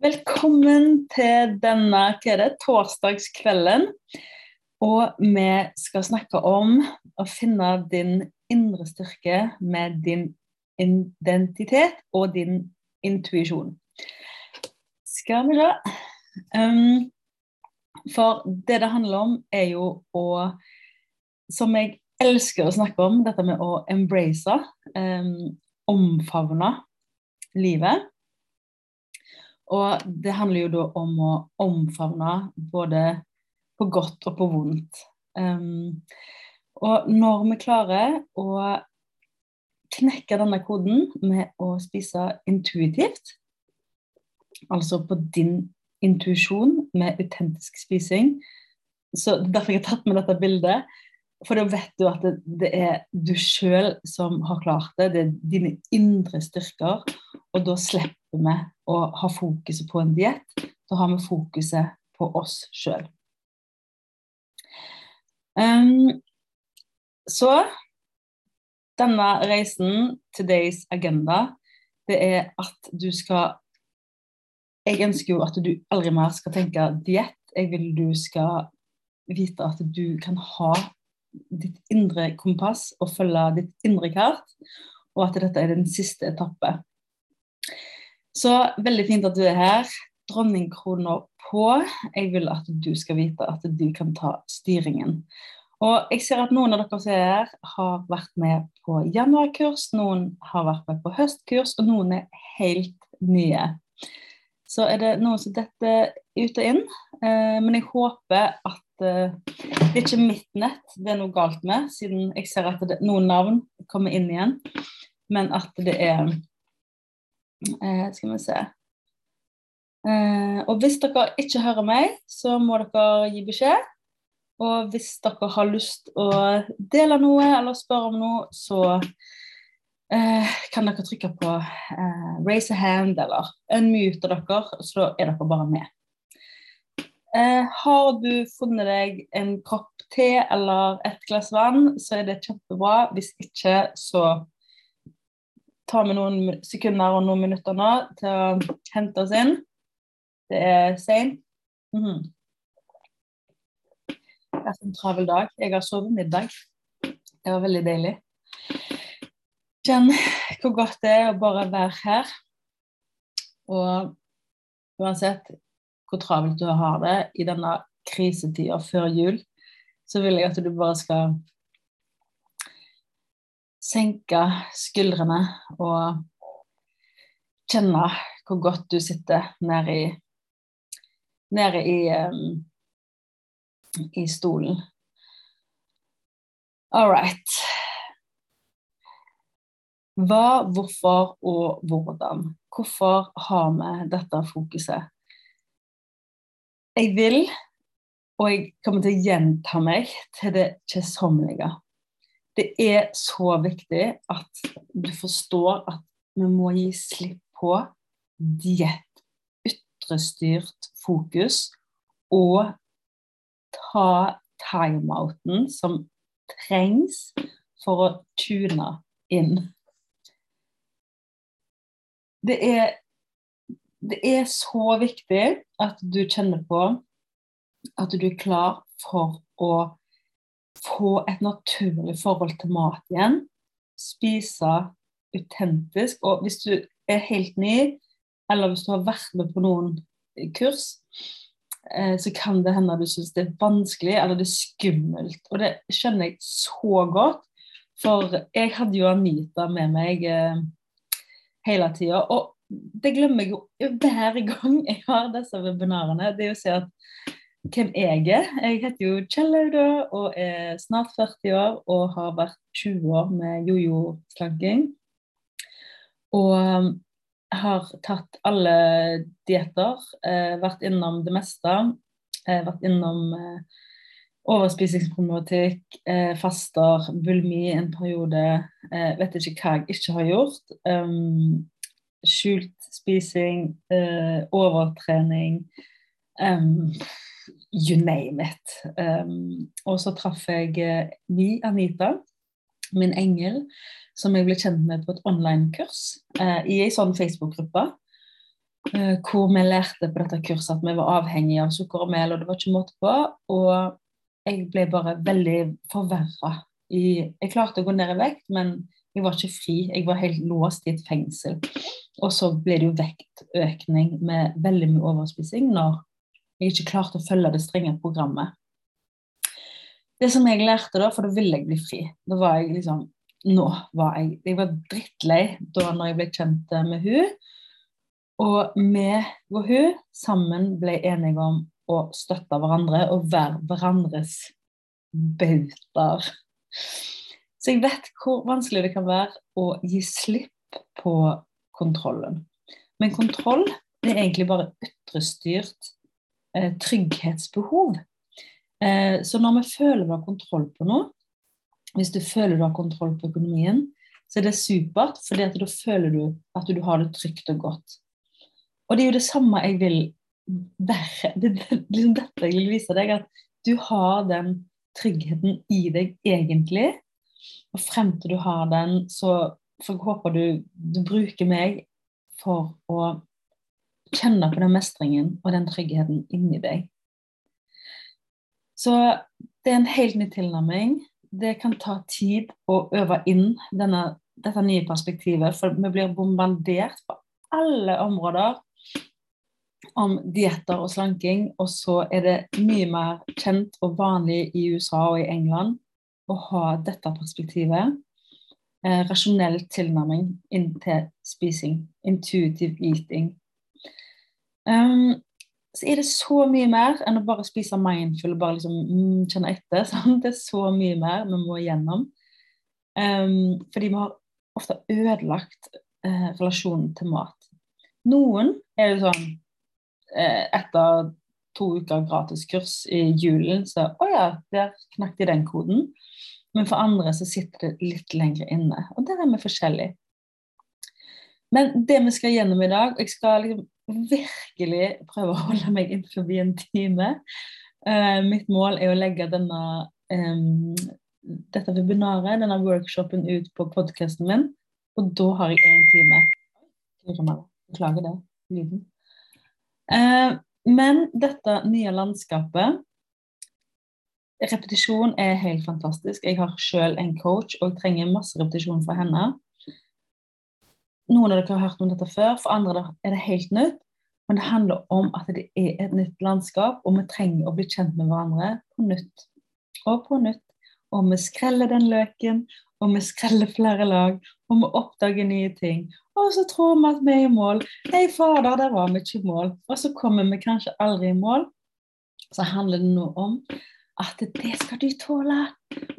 Velkommen til denne hva er det, torsdagskvelden. Og vi skal snakke om å finne din indre styrke med din identitet og din intuisjon. Skal vi se um, For det det handler om, er jo å Som jeg elsker å snakke om, dette med å embrace, um, omfavne livet. Og det handler jo da om å omfavne både på godt og på vondt. Um, og når vi klarer å knekke denne koden med å spise intuitivt, altså på din intuisjon med autentisk spising, så derfor jeg har tatt med dette bildet, for da vet du at det, det er du sjøl som har klart det. Det er dine indre styrker. Og da slipper vi å ha fokuset på en diett. Da har vi fokuset på oss sjøl. Um, så denne reisen, today's agenda, det er at du skal Jeg ønsker jo at du aldri mer skal tenke diett. Jeg vil du skal vite at du kan ha ditt indre kompass og følge ditt indre kart, og at dette er den siste etappe. Så veldig fint at du er her. Dronningkrona på. Jeg vil at du skal vite at du kan ta styringen. Og jeg ser at noen av dere som er her, har vært med på januarkurs, noen har vært med på høstkurs, og noen er helt nye. Så er det noen som detter ut og inn. Eh, men jeg håper at det er ikke mitt nett det er noe galt med, siden jeg ser at det, noen navn kommer inn igjen. Men at det er uh, Skal vi se uh, Og hvis dere ikke hører meg, så må dere gi beskjed. Og hvis dere har lyst å dele noe eller spørre om noe, så kan dere trykke på 'raise a hand' eller unmute dere, så er dere bare med. Eh, har du funnet deg en kopp te eller et glass vann, så er det kjempebra. Hvis ikke, så tar vi noen sekunder og noen minutter nå til å hente oss inn. Det er seint. Mm -hmm. Det er en travel dag. Jeg har sovet middag. Det var veldig deilig. Kjenn hvor godt det er å bare være her. Og uansett hvor travelt du har det i denne krisetida før jul, så vil jeg at du bare skal senke skuldrene og kjenne hvor godt du sitter nede i, nede i, um, i stolen. All right. Hva, hvorfor og hvordan? Hvorfor har vi dette fokuset? Jeg vil, og jeg kommer til å gjenta meg til det kjedsommelige. Det er så viktig at du forstår at vi må gi slipp på diett, ytrestyrt fokus, og ta timeouten som trengs for å tune inn. Det er det er så viktig at du kjenner på at du er klar for å få et naturlig forhold til mat igjen. Spise autentisk. Og hvis du er helt ny, eller hvis du har vært med på noen kurs, eh, så kan det hende du syns det er vanskelig eller det er skummelt. Og det skjønner jeg så godt, for jeg hadde jo Anita med meg eh, hele tida. Og det glemmer jeg jo hver gang jeg har disse webinarene. Det er å si at hvem jeg er. Jeg heter jo Kjell Aude og er snart 40 år og har vært 20 år med jojo-slanking. Og um, har tatt alle dietter, eh, vært innom det meste. Eh, vært innom eh, overspisingsproblematikk, faster, bulmi en periode. Vet ikke hva jeg ikke har gjort. Um, skjult spising, uh, overtrening um, You name it. Um, og så traff jeg uh, vi, Anita, min engel, som jeg ble kjent med på et online-kurs uh, i ei sånn Facebook-gruppe. Uh, hvor vi lærte på dette kurset at vi var avhengige av sukker og mel, og det var ikke måte på. Og jeg ble bare veldig forverra. Jeg klarte å gå ned i vekt, men jeg var ikke fri. Jeg var helt låst i et fengsel. Og så ble det jo vektøkning med veldig mye overspising når jeg ikke klarte å følge det strenge programmet. Det som jeg lærte da, for da ville jeg bli fri Da var jeg liksom Nå var jeg Jeg var drittlei da når jeg ble kjent med hun og vi og hun sammen ble enige om å støtte hverandre og være hverandres bautaer. Så jeg vet hvor vanskelig det kan være å gi slipp på kontrollen. Men kontroll det er egentlig bare ytrestyrt eh, trygghetsbehov. Eh, så når vi føler vi har kontroll på noe, hvis du føler du har kontroll på økonomien, så er det supert, for da føler du at du har det trygt og godt. Og det er jo det samme jeg vil være. Det er liksom dette jeg vil vise deg, at du har den tryggheten i deg egentlig. Og frem til du har den, så jeg håper du, du bruker meg for å kjenne på den mestringen og den tryggheten inni deg. Så det er en helt ny tilnærming. Det kan ta tid å øve inn denne, dette nye perspektivet, for vi blir bombardert på alle områder om dietter og slanking, og så er det mye mer kjent og vanlig i USA og i England å ha dette perspektivet. Eh, rasjonell tilnærming inn til spising. Intuitive eating. Um, så er det så mye mer enn å bare spise mindful og bare liksom mm, kjenne etter. Sant? Det er så mye mer vi må igjennom. Um, fordi vi har ofte ødelagt eh, relasjonen til mat. Noen er jo sånn Eh, etter to uker gratiskurs i julen, så å ja, der knakk de den koden. Men for andre så sitter det litt lenger inne. Og der er vi forskjellige. Men det vi skal gjennom i dag Jeg skal liksom virkelig prøve å holde meg innenfor en time. Uh, mitt mål er å legge denne, um, dette webinaret, denne workshopen, ut på podkasten min. Og da har jeg én time. Beklager det. Lyden. Uh, men dette nye landskapet Repetisjon er helt fantastisk. Jeg har sjøl en coach og trenger masse repetisjon fra henne. Noen av dere har hørt om dette før, for andre er det helt nytt. Men det handler om at det er et nytt landskap, og vi trenger å bli kjent med hverandre på nytt og på nytt. Og vi skreller den løken, og vi skreller flere lag, og vi oppdager nye ting. Og så tror vi at vi er i mål. Nei, fader, der var vi ikke i mål. Og så kommer vi kanskje aldri i mål. Så handler det nå om at det skal du tåle,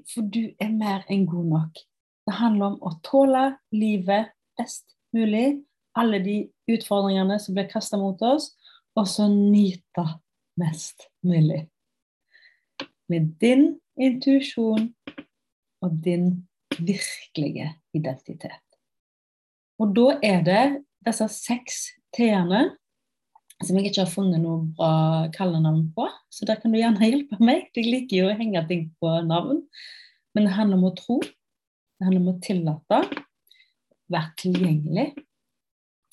for du er mer enn god nok. Det handler om å tåle livet best mulig, alle de utfordringene som blir kasta mot oss, og så nyte mest mulig. Med din intuisjon og din virkelige identitet. Og da er det disse seks T-ene som jeg ikke har funnet noe bra kallenavn på. Så der kan du gjerne hjelpe meg. Jeg liker jo å henge ting på navn. Men det handler om å tro. Det handler om å tillate. Være tilgjengelig.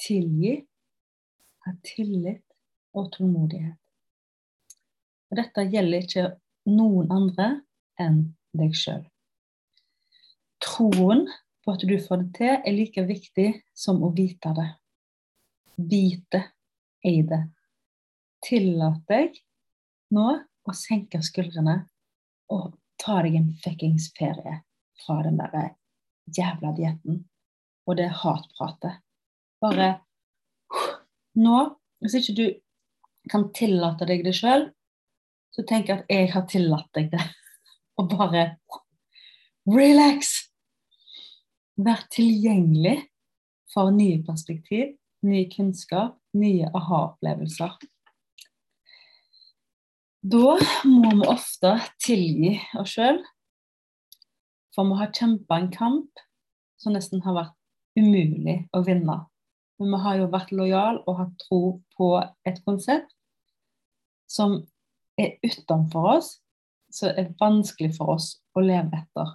Tilgi. Ha tillit og tålmodighet. Og dette gjelder ikke noen andre enn deg sjøl. Troen på at du får det til, er like viktig som å vite det. Vite i det. Tillat deg nå å senke skuldrene og ta deg en fuckings ferie fra den der jævla dietten og det hatpratet. Bare nå, hvis ikke du kan tillate deg det sjøl, så tenk at jeg har tillatt deg det. Og bare relax! Vær tilgjengelig for nye perspektiv, ny kunnskap, nye aha-opplevelser. Da må vi ofte tilgi oss sjøl, for vi har kjempa en kamp som nesten har vært umulig å vinne. Men vi har jo vært lojale og hatt tro på et konsept som er utenfor oss, som er vanskelig for oss å leve etter,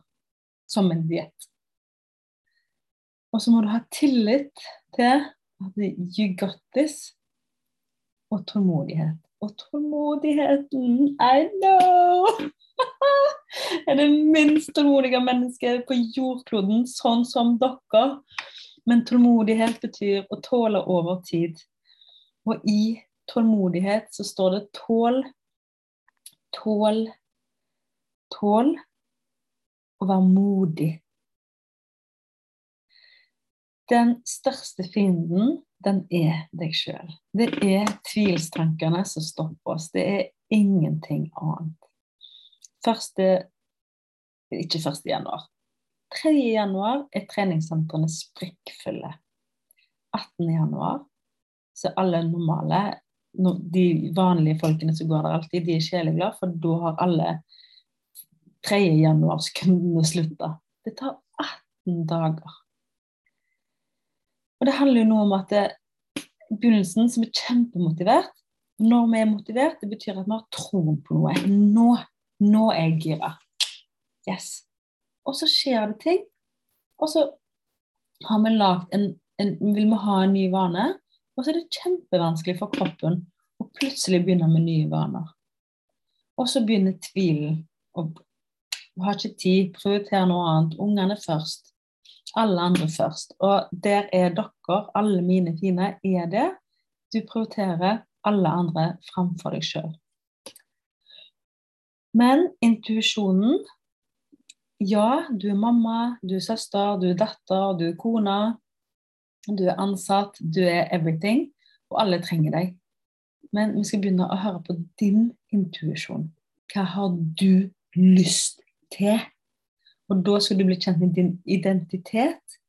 som en diett. Og så må du ha tillit til at you got this. og tålmodighet. Og tålmodigheten I know! er det minst tålmodige mennesket på jordkloden, sånn som dere. Men tålmodighet betyr å tåle over tid. Og i tålmodighet så står det tål, tål, tål å være modig. Den største fienden, den er deg sjøl. Det er tvilstankene som stopper oss. Det er ingenting annet. Første Ikke 1. januar. 3. januar er treningssentrene sprekkfulle. 18. januar så alle normale, de vanlige folkene som går der alltid, de er sjeleglade, for da har alle 3. januarskundene slutta. Det tar 18 dager. Og det handler jo noe om at begynnelsen, som er kjempemotivert Når vi er motivert, det betyr at vi har troen på noe. Nå, nå er jeg gira. Yes. Og så skjer det ting. Og så har vi lagd en, en Vil vi ha en ny vane? Og så er det kjempevanskelig for kroppen å plutselig begynne med nye vaner. Og så begynner tvilen. Og har ikke tid, prioriter noe annet. Ungene først. Alle andre først. Og der er dere, alle mine fine, er det. Du prioriterer alle andre framfor deg sjøl. Men intuisjonen Ja, du er mamma, du er søster, du er datter, du er kone. Du er ansatt, du er everything, og alle trenger deg. Men vi skal begynne å høre på din intuisjon. Hva har du lyst til? Og da skal du bli kjent med din identitet.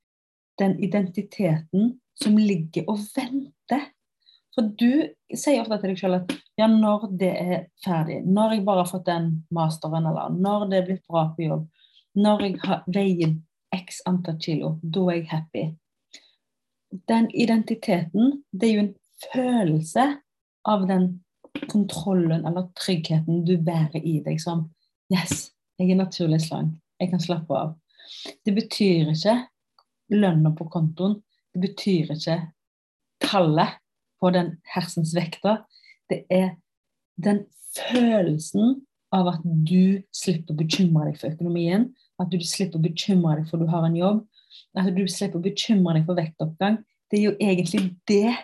Den identiteten som ligger og venter. For du sier ofte til deg selv at ja, når det er ferdig, når jeg bare har fått den masteren, eller når det er blitt bra på jobb, når jeg har, veier x antall kilo, da er jeg happy den identiteten, det er jo en følelse av den kontrollen eller tryggheten du bærer i deg som Yes, jeg er naturlig slank. Jeg kan slappe av. Det betyr ikke lønna på kontoen. Det betyr ikke tallet på den hersens vekta. Det er den følelsen av at du slipper å bekymre deg for økonomien. At du slipper å bekymre deg for du har en jobb at du slipper å bekymre deg for vektoppgang. Det er jo egentlig det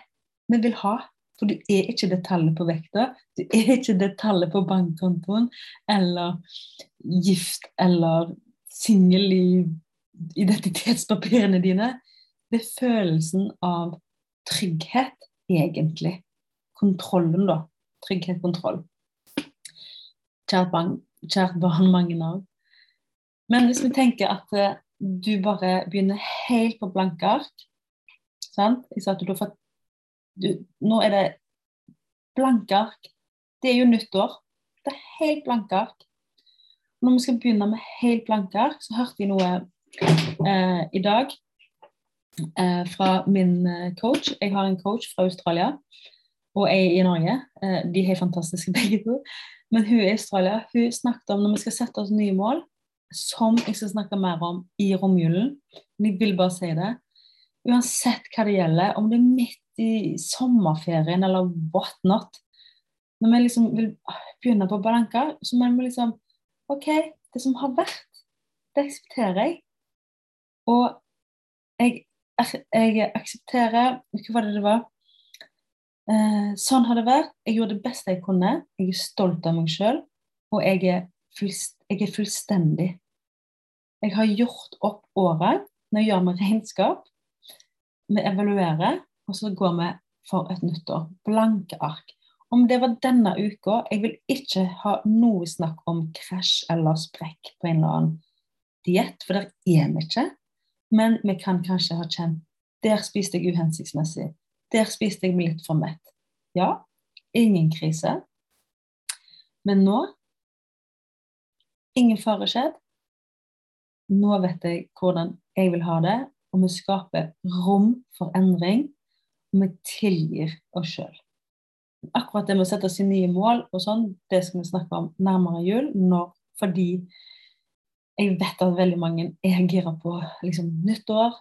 vi vil ha. For du er ikke det tallet på vekta, du er ikke det tallet på bankkontoen eller gift eller singel i identitetspapirene dine. Det er følelsen av trygghet, egentlig. Kontrollen, da. Trygghet, kontroll. Kjært barn, kjært barn mange navn. Men hvis vi tenker at eh, du bare begynner helt på blanke ark. Sant? Jeg sa at du har fått du, Nå er det blanke ark. Det er jo nyttår. Det er helt blanke ark. Når vi skal begynne med helt blanke så hørte jeg noe eh, i dag eh, fra min eh, coach. Jeg har en coach fra Australia og jeg i Norge. Eh, de er helt fantastiske begge to. Men hun i Australia hun snakket om når vi skal sette oss nye mål, som jeg skal snakke mer om i romjulen. Men jeg vil bare si det. Uansett hva det gjelder, om det er midt i sommerferien eller what not Når vi liksom vil begynne på balanka, så må vi liksom OK, det som har vært, det aksepterer jeg. Og jeg, jeg aksepterer Hva var det det var? Eh, sånn har det vært. Jeg gjorde det beste jeg kunne. Jeg er stolt av meg sjøl. Og jeg er, jeg er fullstendig jeg har gjort opp året. Nå gjør vi regnskap. Vi evaluerer, og så går vi for et nyttår. Blanke ark. Om det var denne uka Jeg vil ikke ha noe snakk om krasj eller sprekk på en eller annen diett, for der er vi ikke. Men vi kan kanskje ha kjent Der spiste jeg uhensiktsmessig. Der spiste jeg meg litt for mett. Ja, ingen krise. Men nå Ingen fare skjedd. Nå vet jeg hvordan jeg vil ha det, og vi skaper rom for endring. Og vi tilgir oss sjøl. Akkurat det med å sette seg nye mål og sånn, det skal vi snakke om nærmere jul. Når, fordi jeg vet at veldig mange er gira på liksom, nyttår,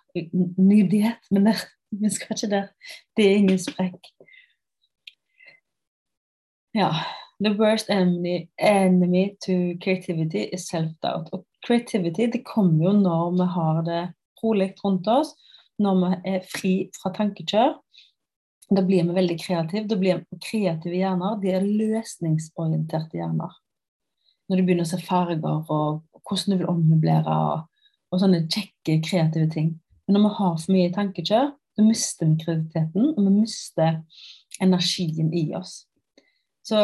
ny diett. Men der, vi skal ikke der. Det er ingen sprekk. Ja. The worst enemy, enemy to creativity is self-doubt. Og creativity det kommer jo når vi har det rolig rundt oss, når vi er fri fra tankekjør. Da blir vi veldig kreative. Da blir vi kreative hjerner. De er løsningsorienterte hjerner. Når du begynner å se farger og hvordan du vil ommøblere og, og sånne kjekke, kreative ting. Men når vi har for mye tankekjør, så mister vi kreativiteten, og vi mister energien i oss. Så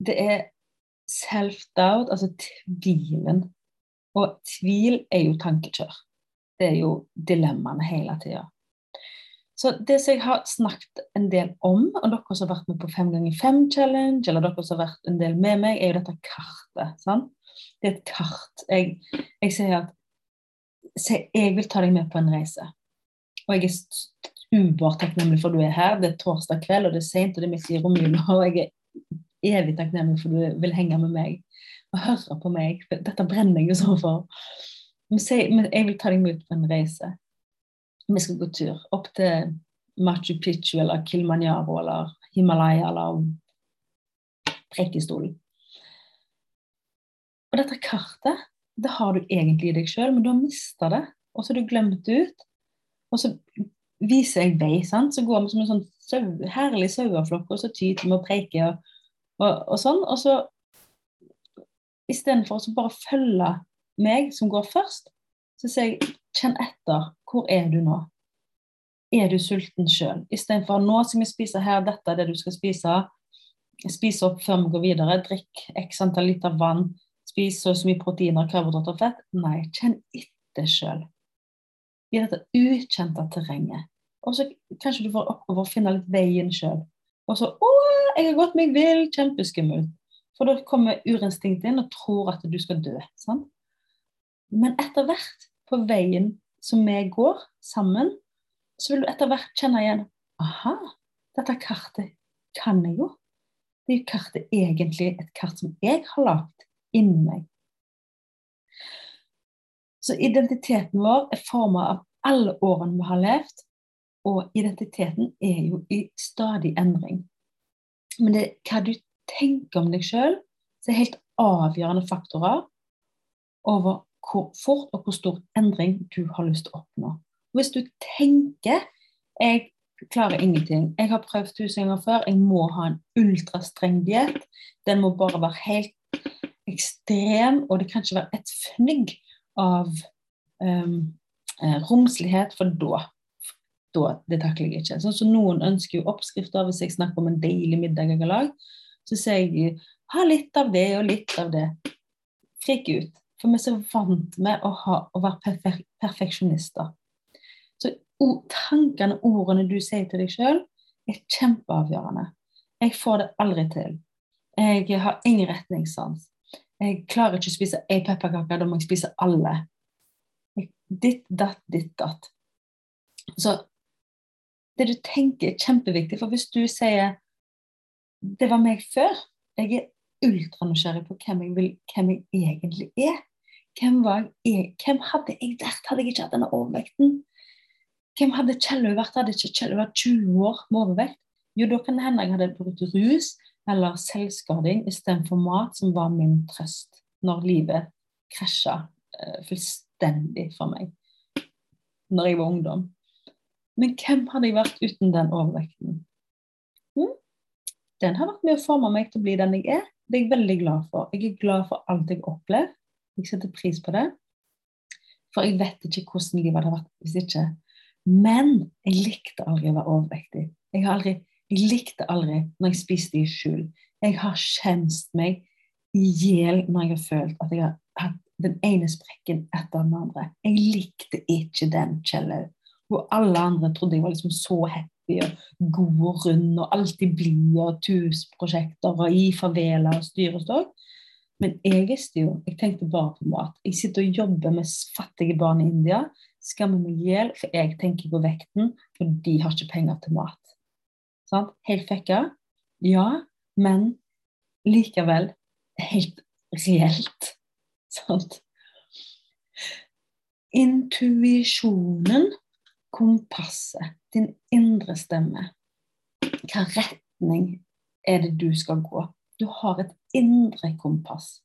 det er self-doubt, altså tvilen. Og tvil er jo tankekjør. Det er jo dilemmaene hele tida. Så det som jeg har snakket en del om, og dere som har vært med på fem ganger fem challenge, eller dere som har vært en del med meg, er jo dette kartet. sant? Det er et kart. Jeg, jeg sier at jeg vil ta deg med på en reise. Og jeg er ubartakknemlig for at du er her. Det er torsdag kveld, og det er seint, og det er midt i romjula, og jeg er evig takknemlig for at du vil henge med meg og høre på meg. Dette brenner jeg jo så for. Men jeg vil ta deg med ut på en reise vi skal gå tur opp til Machu Picchu eller Kilimanjaro eller Himalaya eller prekestolen. Og dette kartet det har du egentlig i deg sjøl, men du har mista det. Og så har du glemt det ut. Og så viser jeg vei. sant? Så går vi som en sånn søv, herlig saueflokk, og så tyter vi og preker og, og, og, sånn. Og så istedenfor å bare følge meg, som går først, så sier jeg kjenn etter. Hvor er du nå? Er du sulten sjøl? Istedenfor nå skal vi spise her, dette er det du skal spise. Spis opp før vi går videre. Drikk x antall liter vann. Spis så mye proteiner, karbohydrater og fett. Nei, kjenn etter sjøl. I dette ukjente terrenget. Og så kanskje du får oppover å finne litt veien sjøl. Og så 'Å, jeg har gått meg vill'. Kjempeskummelt. For da kommer urinstinktet inn og tror at du skal dø. Sant? Men etter hvert, på veien som vi går sammen, så vil du etter hvert kjenne igjen Aha, dette kartet kan jeg jo. Det er kartet egentlig et kart som jeg har lagd inni meg. Så identiteten vår er forma av alle årene vi har levd, og identiteten er jo i stadig endring. Men det er hva du tenker om deg sjøl, som er helt avgjørende faktorer over hvor fort og hvor stor endring du har lyst til å oppnå. Hvis du tenker jeg klarer ingenting, jeg har prøvd tusen ganger før, jeg må ha en ultrastreng diett, den må bare være helt ekstrem, og det kan ikke være et fnygg av um, romslighet, for da da, det takler jeg ikke. Sånn som Noen ønsker jo oppskrifter. Hvis jeg snakker om en deilig middag jeg har lagd, så sier jeg ha litt av det og litt av det. Frik ut. For vi er så vant med å, ha, å være perfek perfeksjonister. Så tankene, ordene du sier til deg sjøl, er kjempeavgjørende. Jeg får det aldri til. Jeg har ingen retningssans. Jeg klarer ikke å spise én pepperkake, da må jeg spise alle. Ditt, datt, ditt, datt. Så det du tenker, er kjempeviktig. For hvis du sier 'det var meg før', jeg er ultranysgjerrig på hvem jeg, vil, hvem jeg egentlig er, hvem, jeg, hvem, hadde jeg vært hadde jeg ikke hatt denne overvekten? Hvem hadde Kjelløy vært hadde ikke Kjelløy vært 20 år med overvekt? Jo, da kan det hende jeg hadde brukt rus eller selvskading istedenfor mat, som var min trøst når livet krasja uh, fullstendig for meg når jeg var ungdom. Men hvem hadde jeg vært uten den overvekten? Hm? Den har vært med å forme meg til å bli den jeg er. Det er jeg veldig glad for. Jeg er glad for alt jeg har opplevd. Jeg setter pris på det. For jeg vet ikke hvordan livet hadde vært hvis ikke. Men jeg likte aldri å være overvektig. Jeg, aldri, jeg likte aldri når jeg spiste i skjul. Jeg har kjent meg i hjel når jeg har følt at jeg har hatt den ene sprekken etter den andre. Jeg likte ikke den Kjellaug. Og alle andre trodde jeg var liksom så happy og god og rund og alltid blid og TUS-prosjekter og i favela og styr og stokk. Men jeg visste jo Jeg tenkte bare på mat. Jeg sitter og jobber med fattige barn i India. Skammer meg i hjel, for jeg tenker på vekten, for de har ikke penger til mat. Sant? Helt fucka? Ja, men likevel helt reelt. Sant? Intuisjonen, kompasset, din indre stemme. Hva retning er det du skal gå. Du har et indre kompass.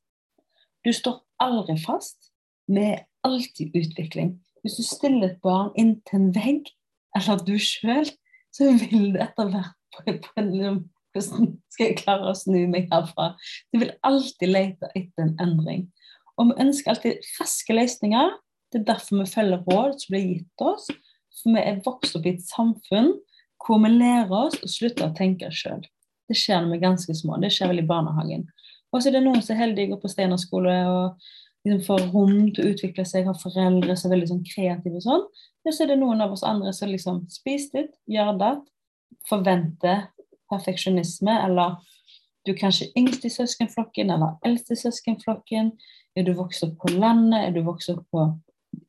Du står aldri fast. Vi er alltid utvikling. Hvis du stiller et barn inntil en vegg, eller du sjøl, så vil det etter hvert på, en, Hvordan skal jeg klare å snu meg herfra? Du vil alltid lete etter en endring. Og vi ønsker alltid raske løsninger. Det er derfor vi følger råd som blir gitt oss. For vi er vokst opp i et samfunn hvor vi lærer oss å slutte å tenke sjøl. Det skjer når vi er ganske små. Det skjer vel i barnehagen. Og så er det noen som er heldige går på Steinar skole og liksom får rom til å utvikle seg, har foreldre som er veldig sånn kreative og sånn. Og så er det noen av oss andre som liksom spiser litt, gjør det, forventer perfeksjonisme, eller du er kanskje yngst i søskenflokken eller eldst i søskenflokken. Er du vokst opp på landet? Er du vokst opp på,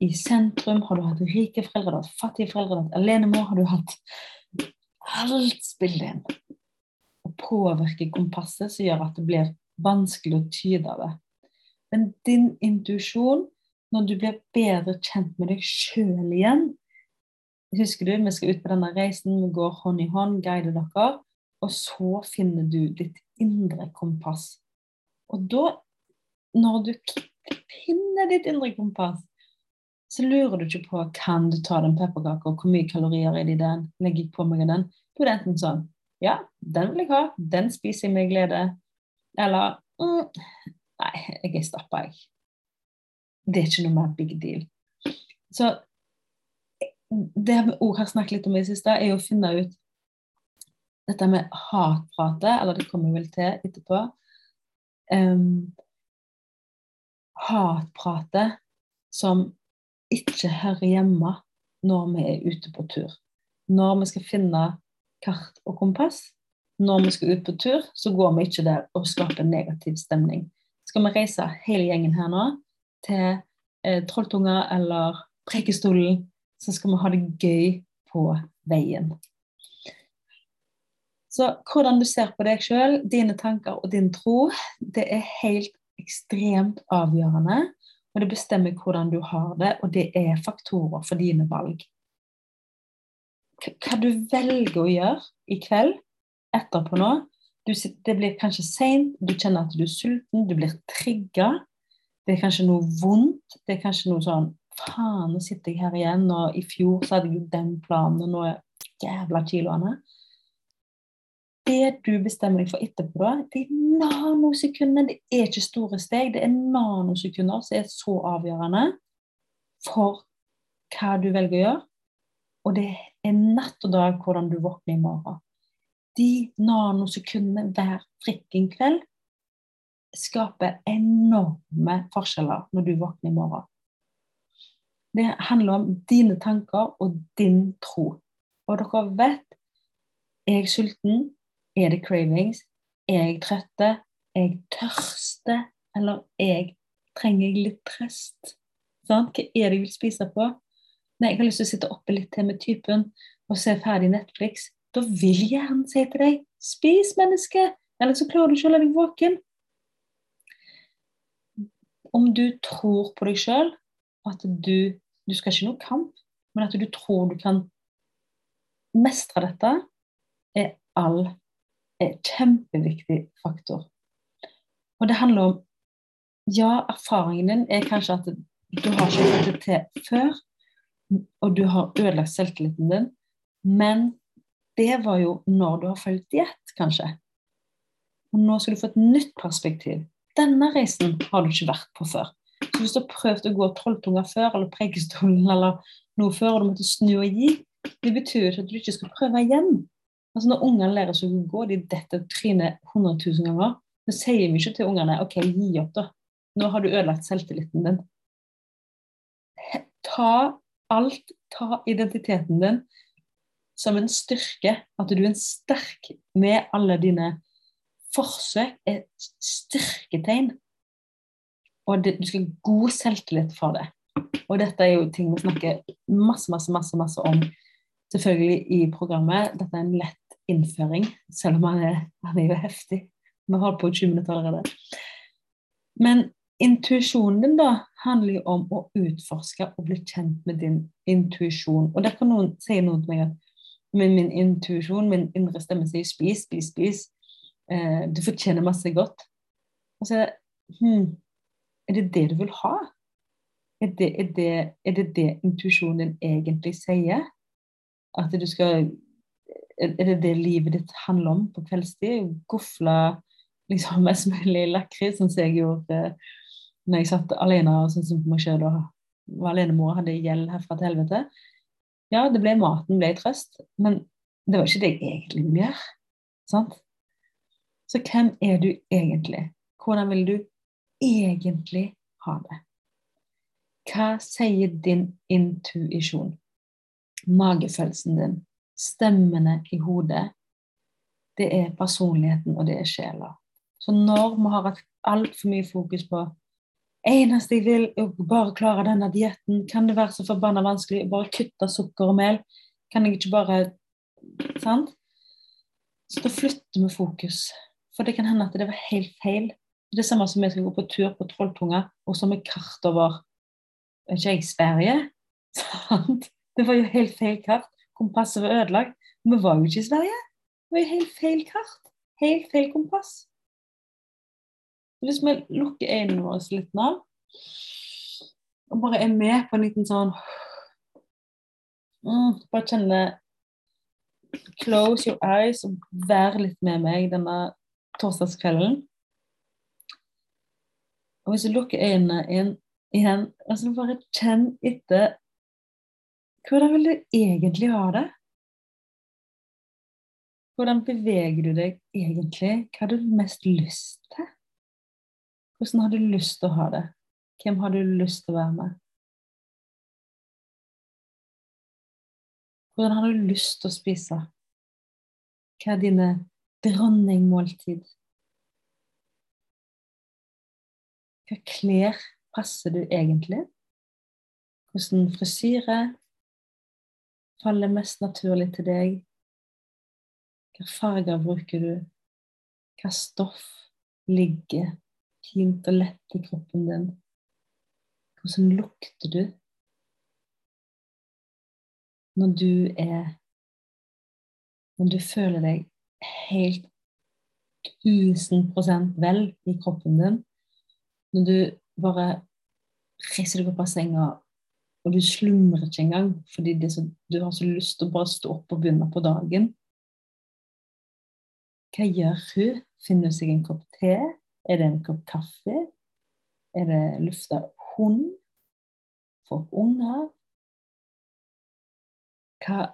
i sentrum? Har du hatt rike foreldre? Har du hatt fattige foreldre? Har du hatt alenemor? Har du hatt Alt spiller inn. Påvirker kompasset, som gjør at det blir vanskelig å tyde det. Men din intuisjon, når du blir bedre kjent med deg sjøl igjen Husker du, vi skal ut på denne reisen, vi går hånd i hånd, guider dere. Og så finner du ditt indre kompass. Og da, når du finner ditt indre kompass, så lurer du ikke på kan du ta den pepperkaka, hvor mye kalorier er det i den, legger jeg på meg den? Da er enten sånn ja, den vil jeg ha, den spiser jeg med glede. Eller mm, nei, jeg er stappa, jeg. Det er ikke noe mer big deal. Så det vi òg har snakket litt om i det siste, er å finne ut dette med hatpratet, eller det kommer vel til etterpå. Um, hatpratet som ikke hører hjemme når vi er ute på tur. Når vi skal finne kart og kompass. Når vi skal ut på tur, så går vi ikke der og skaper negativ stemning. Skal vi reise hele gjengen her nå til eh, Trolltunga eller Prekestolen, så skal vi ha det gøy på veien. Så hvordan du ser på deg sjøl, dine tanker og din tro, det er helt ekstremt avgjørende. Og det bestemmer hvordan du har det, og det er faktorer for dine valg hva du velger å gjøre i kveld etterpå nå. Du, det blir kanskje seint, du kjenner at du er sulten, du blir trigga. Det er kanskje noe vondt. Det er kanskje noe sånn Faen, nå sitter jeg her igjen, og i fjor så hadde jeg jo den planen, og nå er jævla kiloene. Det du bestemmer deg for etterpå, da, det er nanosekunder. Det er ikke store steg, det er nanosekunder som er så avgjørende for hva du velger å gjøre. Og det er natt og dag hvordan du våkner i morgen. De nanosekundene hver frikking kveld skaper enorme forskjeller når du våkner i morgen. Det handler om dine tanker og din tro. Og dere vet er jeg sulten? Er det cravings? Er jeg trøtte? Er jeg tørste? Eller jeg trenger jeg litt trøst? Sånn? Hva er det jeg vil spise på? Nei, jeg har lyst til å sitte oppe litt til med typen og se ferdig Netflix. Da vil gjerne si til deg spis, menneske! Eller så klarer du ikke å la deg våken. Om du tror på deg sjøl, at du Du skal ikke noe kamp, men at du tror du kan mestre dette, er all er kjempeviktig faktor. Og det handler om Ja, erfaringen din er kanskje at du har ikke fått det til før, og du har ødelagt selvtilliten din. Men det var jo når du har fulgt diett, kanskje. Og nå skal du få et nytt perspektiv. Denne reisen har du ikke vært på før. Så hvis du har prøvd å gå trolltunga før, eller Preikestolen eller noe før, og du måtte snu og gi, det betyr ikke at du ikke skal prøve igjen. Altså Når ungene lærer seg å gå, de detter trynet 100 000 ganger, så sier vi ikke til ungene OK, gi opp, da. Nå har du ødelagt selvtilliten din. Ta alt ta identiteten din som en styrke. At du er en sterk med alle dine forsøk, er styrketegn. Og det, du skal ha god selvtillit for det. Og dette er jo ting vi snakker masse, masse, masse, masse om selvfølgelig i programmet. Dette er en lett innføring, selv om han er, han er jo heftig. Vi har holdt på i 20 minutter allerede. Men Intuisjonen din da handler jo om å utforske og bli kjent med din intuisjon. Og der kan noen si noe til meg at med min intuisjon, min indre stemme sier spis, spis, spis. Eh, du fortjener masse godt. Og så hm, er det det du vil ha? Er det er det, er det, det intuisjonen din egentlig sier? At du skal Er det det livet ditt handler om på kveldstid? Gofle liksom mest mulig lakris, som jeg gjorde når jeg satt alene og syntes på meg sjøl og var alenemor og hadde gjeld herfra til helvete. Ja, det ble maten ble trøst, men det var ikke det jeg egentlig ville gjøre. Sant? Så hvem er du egentlig? Hvordan vil du egentlig ha det? Hva sier din intuisjon? Magefølelsen din? Stemmene i hodet? Det er personligheten, og det er sjela. Så når vi har hatt altfor mye fokus på eneste jeg vil, er å bare klare denne dietten. Kan det være så forbanna vanskelig å bare kutte sukker og mel? Kan jeg ikke bare Sant? Så da flytter vi fokus. For det kan hende at det var helt feil. Det er samme som vi skal gå på tur på Trolltunga, og så med kart over ikke jeg, Sverige. Sant? Det var jo helt feil kart. Kompasset var ødelagt. Vi var jo ikke i Sverige. Det var jo helt feil kart. Helt feil kompass. Hvis vi lukker øynene våre litt nå, og bare er med på en liten sånn mm, Bare kjenne Close your eyes og vær litt med meg denne torsdagskvelden. Og hvis du lukker øynene inn igjen, altså bare kjenn etter Hvordan vil du egentlig ha det? Hvordan beveger du deg egentlig? Hva har du mest lyst til? Hvordan har du lyst til å ha det? Hvem har du lyst til å være med? Hvordan har du lyst til å spise? Hva er dine dronningmåltid? Hva klær passer du egentlig? Hvordan frisyre faller mest naturlig til deg? Hvilke farger bruker du? Hva stoff ligger fint og lett i kroppen din. Hvordan lukter du når du er Når du føler deg helt 1000% vel i kroppen din. Når du bare reiser deg opp av senga, og du slumrer ikke engang fordi så, du har så lyst til å bare stå opp og begynne på dagen. Hva gjør hun? Finner hun seg en kopp te? Er det en kopp kaffe? Er det lufta hund? For unger? Hva,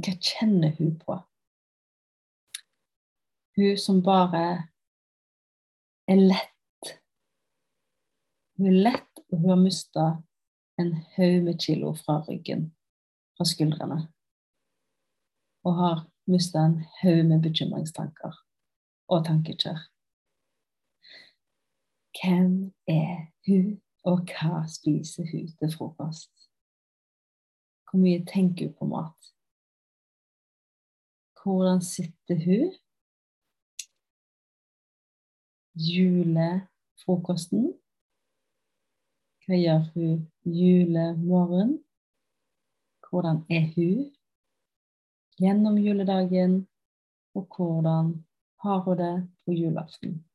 hva kjenner hun på? Hun som bare er lett. Hun er lett, og hun har mista en haug med kilo fra ryggen, fra skuldrene. Og har mista en haug med bekymringstanker og tankekjør. Hvem er hun, og hva spiser hun til frokost? Hvor mye tenker hun på mat? Hvordan sitter hun? Julefrokosten. Hva gjør hun julemorgen? Hvordan er hun gjennom juledagen? Og hvordan har hun det på julaften?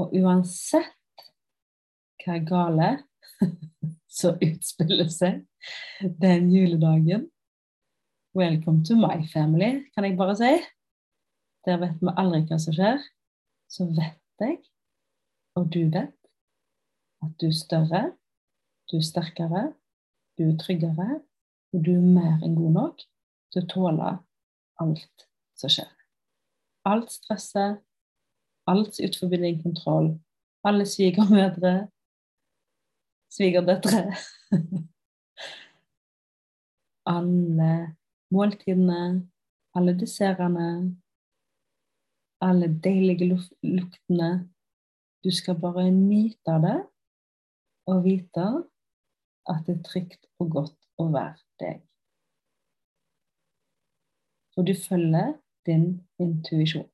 Og uansett hva gale som utspiller seg den juledagen Welcome to my family, kan jeg bare si. Der vet vi aldri hva som skjer. Så vet jeg, og du vet, at du er større, du er sterkere, du er tryggere, og du er mer enn god nok til å tåle alt som skjer. Alt stresset, alt utenfor din kontroll. Alle svigermødre, svigerdøtre. alle måltidene, alle dessertene, alle deilige luktene. Du skal bare nyte av det og vite at det er trygt og godt å være deg. For du følger din intuisjon.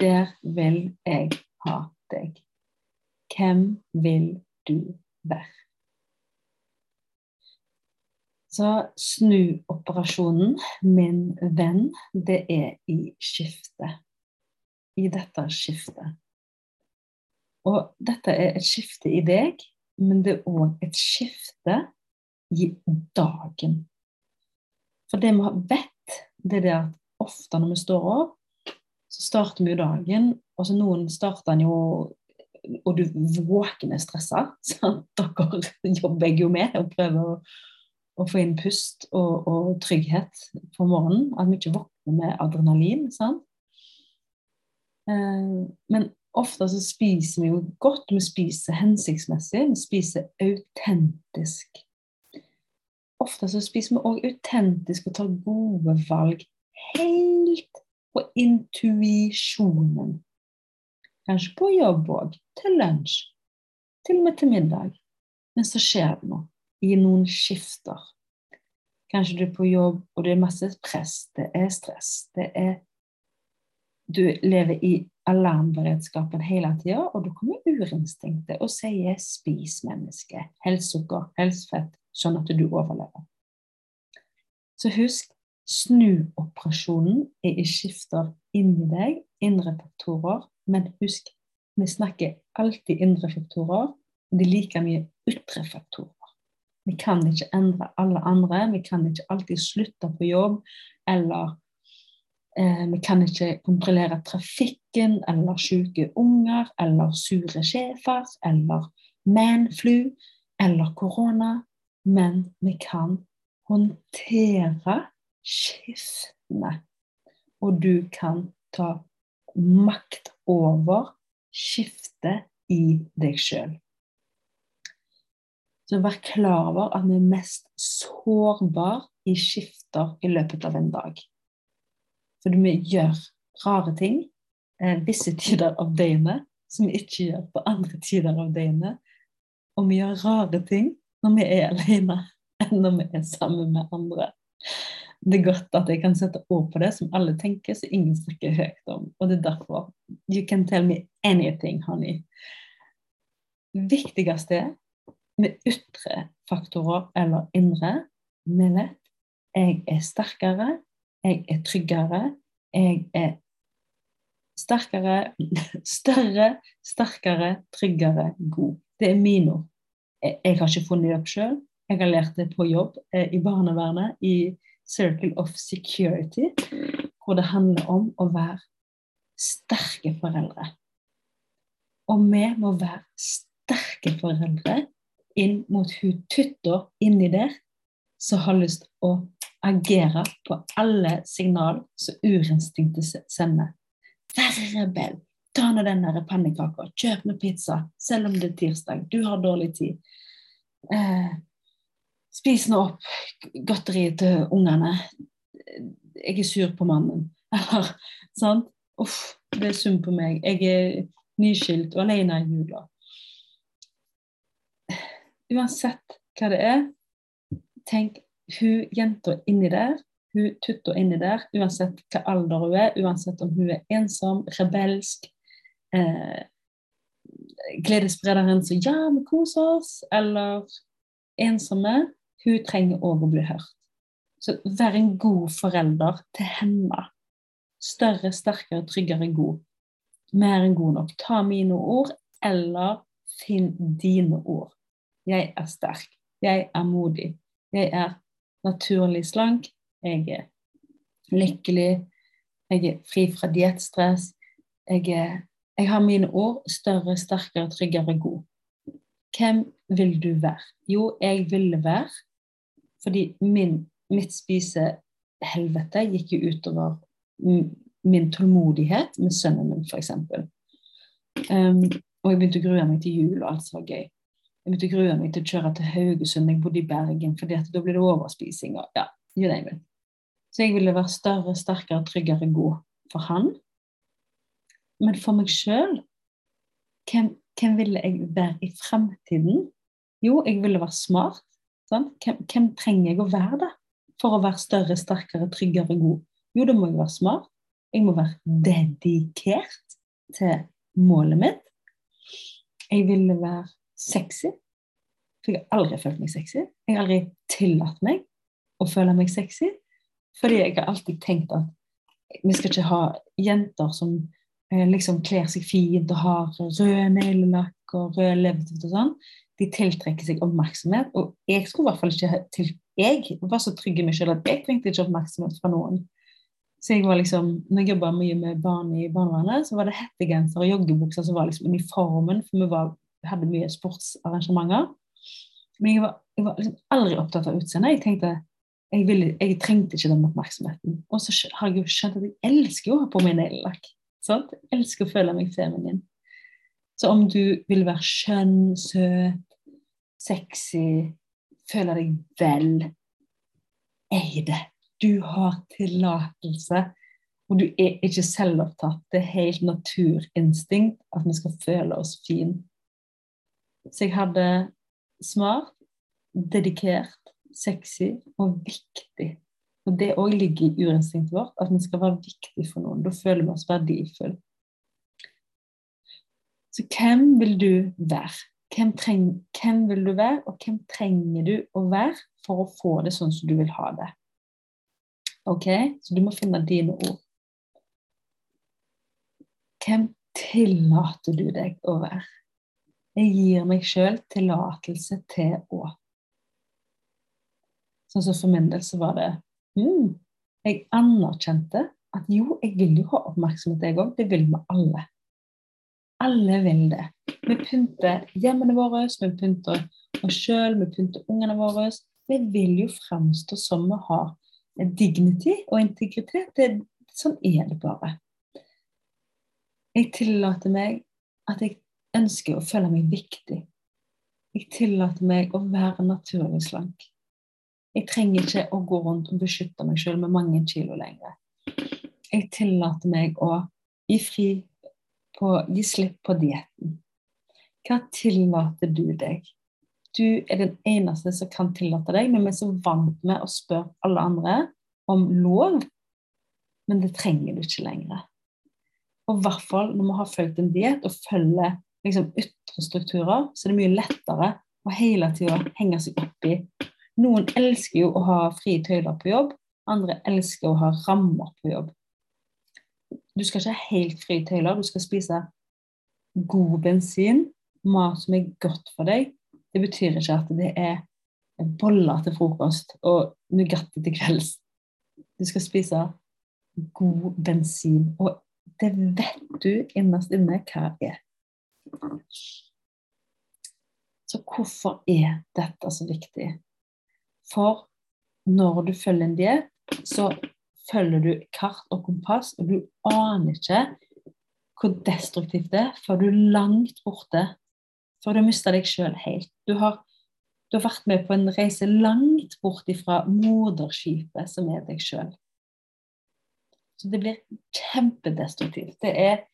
Der vil jeg ha deg. Hvem vil du være? Så snuoperasjonen, min venn, det er i skiftet. I dette skiftet. Og dette er et skifte i deg, men det er òg et skifte i dagen. For det vi vet, det er det at ofte når vi står opp, så starter vi jo dagen. Og så noen starter den jo Og du våkner stressa. Dere jobber jeg jo med og prøver å, å få inn pust og, og, trygghet på morgenen. At vi ikke våkner med adrenalin. sant? Eh, men ofte så spiser vi jo godt, vi spiser hensiktsmessig, vi spiser autentisk. Ofte så spiser vi òg autentisk og tar gode valg helt på intuisjonen. Kanskje på jobb òg, til lunsj, til og med til middag. Men så skjer det noe, i noen skifter. Kanskje du er på jobb, og det er masse press, det er stress, det er Du lever i alarmberedskapen hele tida, og da kommer urinstinktet og sier 'spis menneske', helst sukker, helst fett, sånn at du overlever. Så husk, Snuoperasjonen er i skifter inni deg, indre faktorer. Men husk, vi snakker alltid indre faktorer. og er like mye ytre faktorer. Vi kan ikke endre alle andre. Vi kan ikke alltid slutte på jobb. Eller eh, vi kan ikke kontrollere trafikken eller syke unger eller sure sjefer eller manflu eller korona. Men vi kan håndtere skiftende. Og du kan ta makt over skiftet i deg sjøl. Så vær klar over at vi er mest sårbare i skifter i løpet av en dag. For vi gjør rare ting eh, visse tider av døgnet som vi ikke gjør på andre tider av døgnet. Og vi gjør rare ting når vi er alene, enn når vi er sammen med andre det er godt at jeg kan sette ord på det som alle tenker, så ingen snakker høyt om. Og det er derfor You can tell me anything, honey. Viktigste med ytre faktorer eller indre Vi vet jeg er sterkere, jeg er tryggere, jeg er sterkere, større, sterkere, tryggere, god. Det er mine ord. Jeg har ikke funnet det opp sjøl. Jeg har lært det på jobb, eh, i barnevernet, i Circle of Security, hvor det handler om å være sterke foreldre. Og vi må være sterke foreldre inn mot hun tutta inni der som har lyst å agere på alle signal som urinstinktet sender. Vær rebell. Ta nå den der pannekaka. Kjøp nå pizza, selv om det er tirsdag. Du har dårlig tid. Eh, Spis nå opp godteriet til ungene. Jeg er sur på mannen. Eller sant? Uff, det er synd på meg. Jeg er nyskilt og alene i jula. Uansett hva det er, tenk hun jenta inni der, hun tutta inni der, uansett hva alder hun er, uansett om hun er ensom, rebelsk, eh, gledessprederen som 'ja, vi koser oss', eller ensomme, hun trenger òg å bli hørt. Så vær en god forelder til henne. Større, sterkere, tryggere, god. Mer enn god nok. Ta mine ord, eller finn dine ord. Jeg er sterk. Jeg er modig. Jeg er naturlig slank. Jeg er lykkelig. Jeg er fri fra diettstress. Jeg, jeg har mine ord. Større, sterkere, tryggere, god. Hvem vil du være? Jo, jeg ville være fordi min, mitt spisehelvete gikk jo utover min tålmodighet med sønnen min, f.eks. Um, og jeg begynte å grue meg til jul, og alt var gøy. Jeg begynte å grue meg til å kjøre til Haugesund, jeg bodde i Bergen, for da blir det overspising. og ja, you name it. Så jeg ville være større, sterkere, tryggere, god for han. Men for meg sjøl hvem, hvem, ville jeg være i fremtiden? Jo, jeg ville være smart. Sånn? Hvem, hvem, trenger jeg å være da, for å være større, sterkere, tryggere, god? Jo, da må jeg være smart. Jeg må være dedikert til målet mitt. Jeg ville være sexy. For jeg har aldri følt meg sexy. Jeg har aldri tillatt meg å føle meg sexy. Fordi jeg har alltid tenkt at vi skal ikke ha jenter som eh, liksom kler seg fint og har rød neglelakk og rød leppestift og sånn. De tiltrekker seg oppmerksomhet. Og jeg skulle i hvert fall ikke til Jeg var så trygg i meg selv at jeg trengte ikke oppmerksomhet fra noen. Så jeg var liksom, når jeg jobba mye med barn i barnevernet, så var det hettegenser og joggebukser som var liksom uniformen, for vi var, hadde mye sportsarrangementer. Men jeg var, jeg var liksom aldri opptatt av utseendet. Jeg tenkte jeg, ville, jeg, trengte ikke den oppmerksomheten. Og så har jeg jo skjønt at jeg elsker å ha på meg neglelakk. Jeg elsker å føle meg feminin. Så om du vil være skjønn, søt, sexy, føle deg vel, ei det. Du har tillatelse. Og du er ikke selvopptatt. Det er helt naturinstinkt at vi skal føle oss fine. Så jeg hadde smart, dedikert, sexy og viktig. Og det òg ligger i urinstinktet vårt, at vi skal være viktig for noen. Da føler vi oss verdifulle. Så hvem vil du være? Hvem, treng, hvem, vil du være, og hvem trenger du å være for å få det sånn som du vil ha det? Ok, Så du må finne dine ord. Hvem tillater du deg å være? Jeg gir meg sjøl tillatelse til å Sånn som for min del så var det mm, Jeg anerkjente at jo, jeg vil jo ha oppmerksomhet, jeg òg. Det vil vi alle. Alle vil det. Vi pynter hjemmene våre, vi pynter oss sjøl, vi pynter ungene våre. Vi vil jo framstå som vi har dignity og integritet. Det, sånn er det bare. Jeg tillater meg at jeg ønsker å føle meg viktig. Jeg tillater meg å være naturlig slank. Jeg trenger ikke å gå rundt og beskytte meg selv med mange kilo lenger. Jeg tillater meg å gi fri på, gi slipp på dietten. Hva tillater du deg? Du er den eneste som kan tillate deg, men vi er så vant med å spørre alle andre om lov. Men det trenger du ikke lenger. Og i hvert fall når vi har fulgt en diett og følger liksom, ytre strukturer, så er det mye lettere å hele tida henge seg opp i noen elsker jo å ha frie tøyler på jobb, andre elsker å ha rammer på jobb. Du skal ikke ha helt fri tøyler, du skal spise god bensin, mat som er godt for deg. Det betyr ikke at det er boller til frokost og Nugatti til kvelds. Du skal spise god bensin, og det vet du innerst inne hva er. Så hvorfor er dette så viktig? For når du følger en diett, så følger du kart og kompass, og du aner ikke hvor destruktivt det er før du er langt borte. Før du har mista deg sjøl helt. Du har, du har, vært med på en reise langt bort ifra moderskipet som er deg sjøl. Så det blir kjempedestruktivt. Det er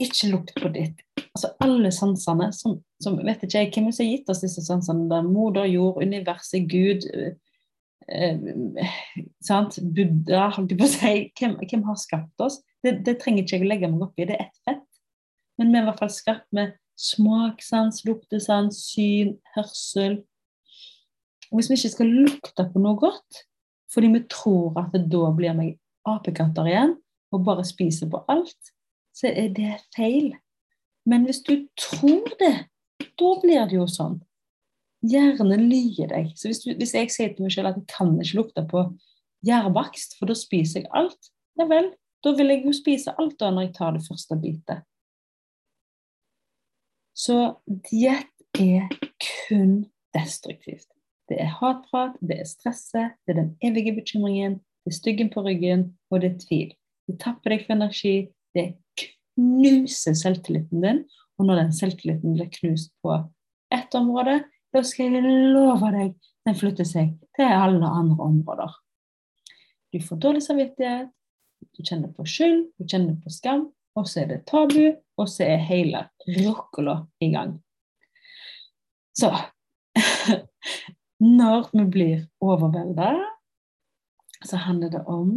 ikke lukt på ditt. Altså alle sansene som, som Vet ikke jeg hvem som har gitt oss disse sansene. Der moder jord, universet, Gud eh, sant? Buddha, holdt jeg på å si. Hvem, hvem har skapt oss? Det, det, trenger ikke jeg å legge meg opp i. Det er ett fett. Men vi er i hvert fall skapt med smakssans, luktesans, syn, hørsel. Og hvis vi ikke skal lukte på noe godt, fordi vi tror at da blir meg apekatter igjen, og bare spiser på alt, så er det feil. Men hvis du tror det, da blir det jo sånn. Hjernen lyver deg. Så hvis, du, hvis, jeg sier til meg selv at jeg kan ikke lukte på gjærbakst, for da spiser jeg alt, ja vel, da vil jeg jo spise alt da når jeg tar det første bitet. Så diett er kun destruktivt. Det er hatprat, det er stresset, det er den evige bekymringen, det er styggen på ryggen, og det er tvil. Det tapper deg for energi, det knuser selvtilliten din. Og når den selvtilliten blir knust på ett område, da skal jeg love deg den flytter seg til alle andre områder. Du får dårlig samvittighet, du kjenner på skyld, du kjenner på skam, og så er det tabu, og så er hele rockola i gang. Så Når vi blir overvelda, så handler det om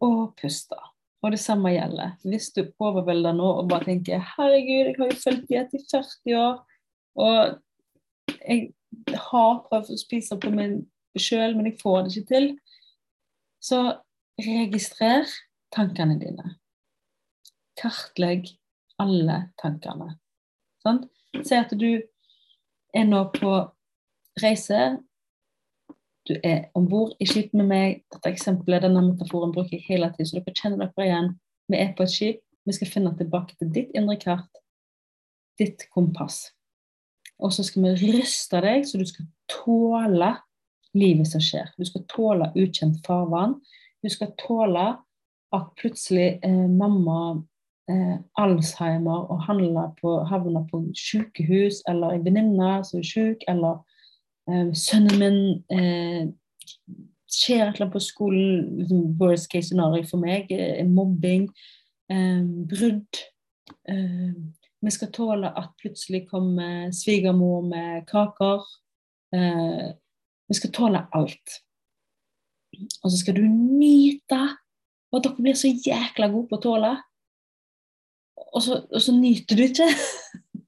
å puste. Og det samme gjelder. Hvis du overvelder nå og bare tenker 'herregud, jeg har jo fulgt diett i 40 år', og jeg, har prøvd å spise på meg sjøl, men jeg får det ikke til. Så registrer tankene dine. Kartlegg alle tankene. Sant? Si at du er nå på reise. Du er om bord i skip med meg. Dette eksempelet, denne metaforen bruker jeg hele tiden, så dere kjenner dere igjen. Vi er på et skip. Vi skal finne tilbake til ditt indre kart, ditt kompass. Og så skal vi ryste deg, så du skal tåle livet som skjer. Du skal tåle ukjent farvann. Du skal tåle at plutselig eh, mamma eh, Alzheimer og på, havner på sykehus, eller en venninne som er syk, eller eh, sønnen min eh, skjer annet på skolen, liksom worst case scenario for meg, eh, mobbing, eh, brudd. Eh, vi skal tåle at plutselig kommer svigermor med kaker. vi skal tåle alt. Og så skal du nyte og dere blir så jækla gode på å tåle og så, og så nyter du ikke.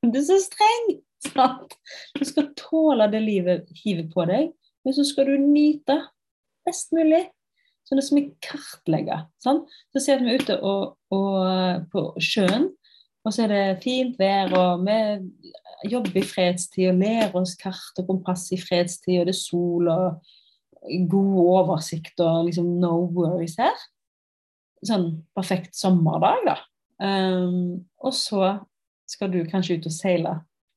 Du er så streng! Sant? Du skal tåle det livet hiver på deg, men så skal du nyte best mulig. Så det er som vi kartlegger. Sant? Så ser vi ute og, og, på sjøen, og så er det fint vær, og vi jobber i fredstid og lærer oss kart og kompass i fredstid, og det er sol og god oversikt og liksom no worries her. Sånn perfekt sommerdag, da. Um, og så skal du kanskje ut og seile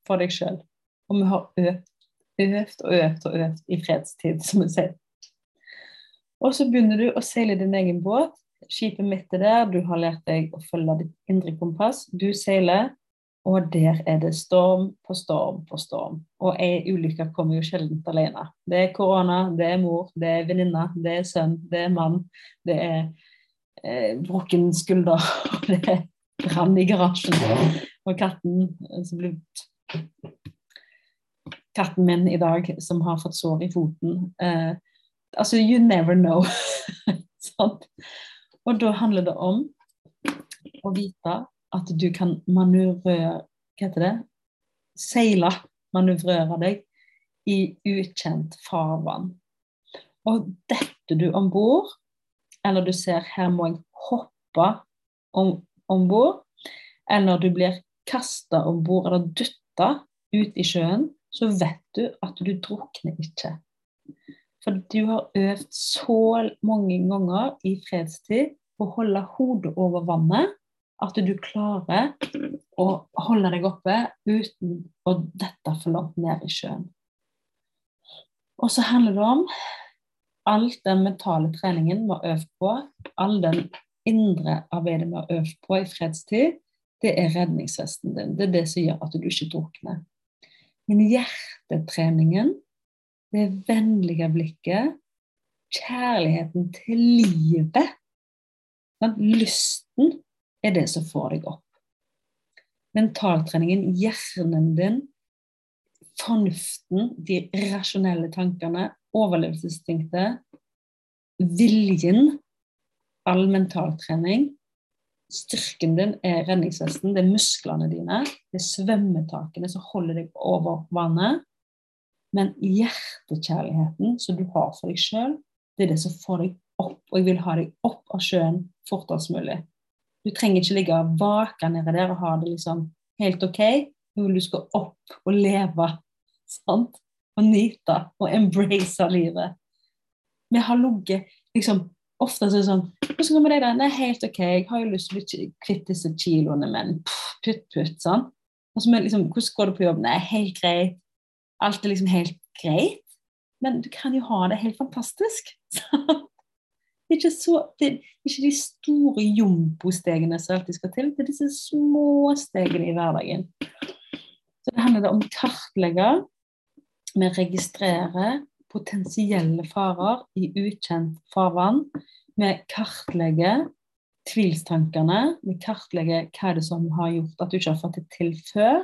for deg sjøl. Og vi har øvd, øvd og øvd og øvd i fredstid, som vi sier. Og så begynner du å seile din egen båt. Skipet mitt er der, du har lært deg å følge ditt indre kompass. Du seiler, og der er det storm på storm på storm. Og ei ulykke kommer jo sjelden alene. Det er korona, det er mor, det er venninne, det er sønn, det er mann, det er eh, brukken skulder, det er brann i garasjen. Og katten som blir Katten min i dag som har fått sår i foten. Eh, altså, you never know. sånn. Og da handler det om å vite at du kan manøvrere Hva heter det? Seile, manøvrere deg i ukjent farvann. Og detter du om bord, eller du ser her må jeg hoppe om, bord, eller du blir kasta om bord eller dytta ut i sjøen, så vet du at du drukner ikke. For du har øvd så mange ganger i fredstid å holde hodet over vannet at du klarer å holde deg oppe uten å dette for langt ned i sjøen. Og så handler det om alt den mentale treningen vi har øvd på, all den indre arbeidet vi har øvd på i fredstid, det er redningsvesten din. Det er det som gjør at du ikke drukner. Men hjertetreningen, det vennlige blikket, kjærligheten til livet, lysten, er det som får deg opp. Mentaltreningen, hjernen din, fornuften, de rasjonelle tankene, overlevelsesinstinktet, viljen all mentaltrening. Styrken din er redningsvesten, det er musklene dine, det er svømmetakene som holder deg over vannet. Men hjertekjærligheten som du har for deg sjøl, det er det som får deg opp. Og jeg vil ha deg opp av sjøen fortest mulig. Du trenger ikke ligge vaka nede der og ha det liksom helt OK. Nå vil du skal opp og leve, sant? Og nyte og embrace livet. Vi har ligget liksom ofte så er det sånn Hvordan går det med deg, Nei, helt OK, jeg har jo lyst til å bli kvitt disse kiloene, men putt, putt, sånn. Og så liksom, Hvordan går det på jobb? Nei, helt greit. Alt er liksom helt greit. Men du kan jo ha det helt fantastisk. Det er ikke, så, det er ikke de store jumbo-stegene som alltid skal til, det er disse små stegene i hverdagen. Så det handler om å kartlegge, vi registrerer potensielle farer i ukjent farvann. Vi kartlegger tvilstankene. Vi kartlegger hva det er som har gjort at du ikke har fått det til før.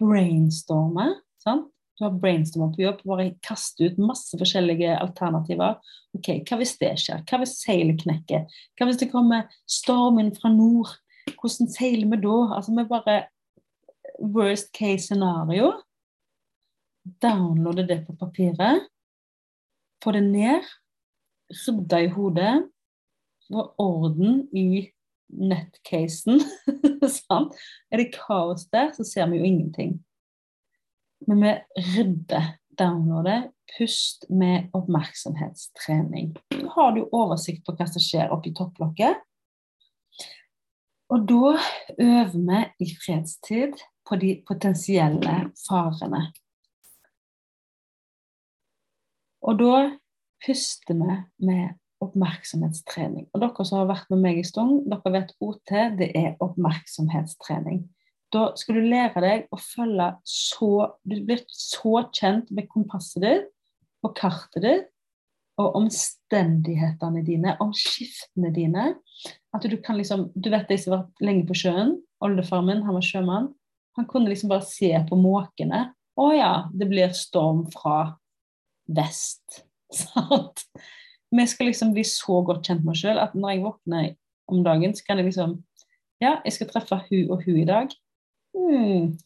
Brainstorme. Sant? Du har brainstormet på jobb, bare kaste ut masse forskjellige alternativer. Ok, Hva hvis det skjer? Hva hvis seilet knekker? Hva hvis det kommer stormen fra nord? Hvordan seiler vi da? Altså, vi bare Worst case scenario. downloade det på papiret. Få det ned. Rydde i hodet. Få orden i nettcasen. Er det kaos der, så ser vi jo ingenting. Men vi rydder, downloadet. pust med oppmerksomhetstrening. Da har du oversikt på hva som skjer oppi topplokket. Og da øver vi i fredstid på de potensielle farene. Og da puster vi med oppmerksomhetstrening. Og dere som har vært med meg i stund, dere vet OT, det er oppmerksomhetstrening. Da skal du lære deg å følge så Du blir så kjent med kompasset ditt og kartet ditt og omstendighetene dine, om skiftene dine. At du kan liksom Du vet de som har vært lenge på sjøen. Oldefaren min, han var sjømann. Han kunne liksom bare se på måkene. Å ja, det blir storm fra vest. Sant? Vi skal liksom bli så godt kjent med oss sjøl at når jeg våkner om dagen, så kan jeg liksom Ja, jeg skal treffe hun og hun i dag. Hmm.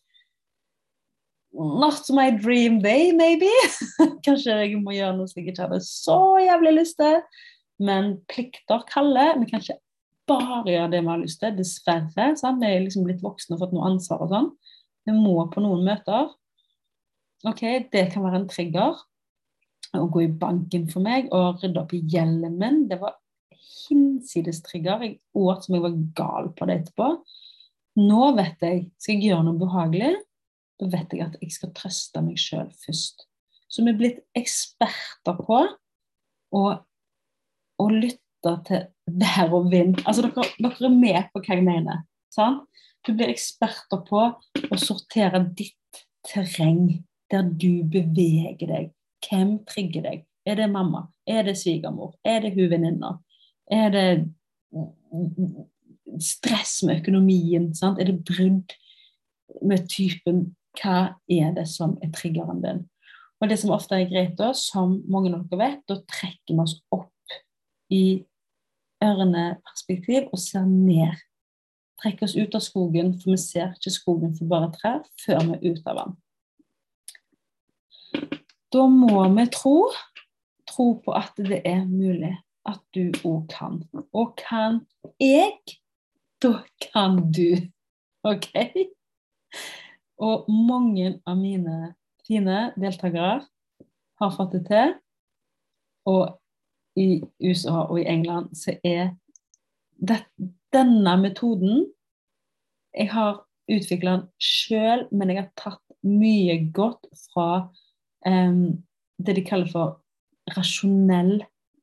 Not my dream day, maybe. Kanskje jeg må gjøre noe som jeg ikke hadde så jævlig lyst til. Men plikter kaller. Vi kan ikke bare gjøre det vi har lyst til, dessverre. Sant? Vi er liksom blitt voksne og fått noe ansvar og sånn. Vi må på noen møter. Ok, Det kan være en trigger. Å gå i banken for meg og rydde opp i gjelden min. Det var hinsides trigger. Jeg åt som jeg var gal på det etterpå. Nå vet jeg skal jeg gjøre noe behagelig da vet jeg at jeg skal trøste meg sjøl først. Så vi er blitt eksperter på å, å lytte til vær og vind. Altså, dere, dere, er med på hva jeg mener. Sant? Du blir eksperter på å sortere ditt terreng, der du beveger deg. Hvem trigger deg? Er det mamma? Er det svigermor? Er det hun venninna? Er det stress med økonomien? Sant? Er det brudd med typen hva er det som er triggeren din? Og det som ofte er greit, da, som mange av dere vet, da trekker vi oss opp i ørneperspektiv og ser ned. Trekker oss ut av skogen, for vi ser ikke skogen for bare trær før vi er ute av den. Da må vi tro, tro på at det er mulig at du òg kan. Og kan jeg, da kan du. OK? Og mange av mine fine deltakere har fått det til. Og i USA og i England så er det, denne metoden Jeg har utvikla den sjøl, men jeg har tatt mye godt fra um, det de kaller for rasjonell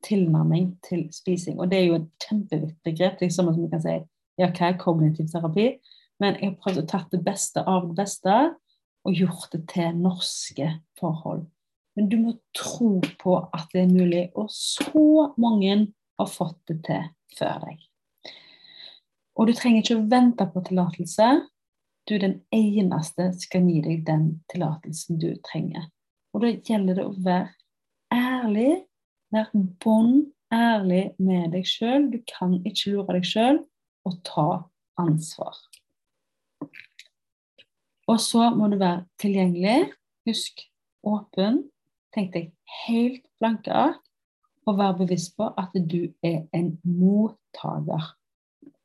tilnærming til spising. Og det er jo et kjempeviktig begrep. Det er sånn som vi kan si ja, hva er kognitiv terapi? Men jeg har prøvd å tatt det beste av det beste og gjort det til norske forhold. Men du må tro på at det er mulig, og så mange har fått det til før deg. Og du trenger ikke å vente på tillatelse. Du er den eneste som kan gi deg den tillatelsen du trenger. Og da gjelder det å være ærlig, være bånd ærlig med deg sjøl. Du kan ikke lure deg sjøl, og ta ansvar. Og så må du være tilgjengelig. Husk åpen. Tenk deg helt blanke ark, og vær bevisst på at du er en mottaker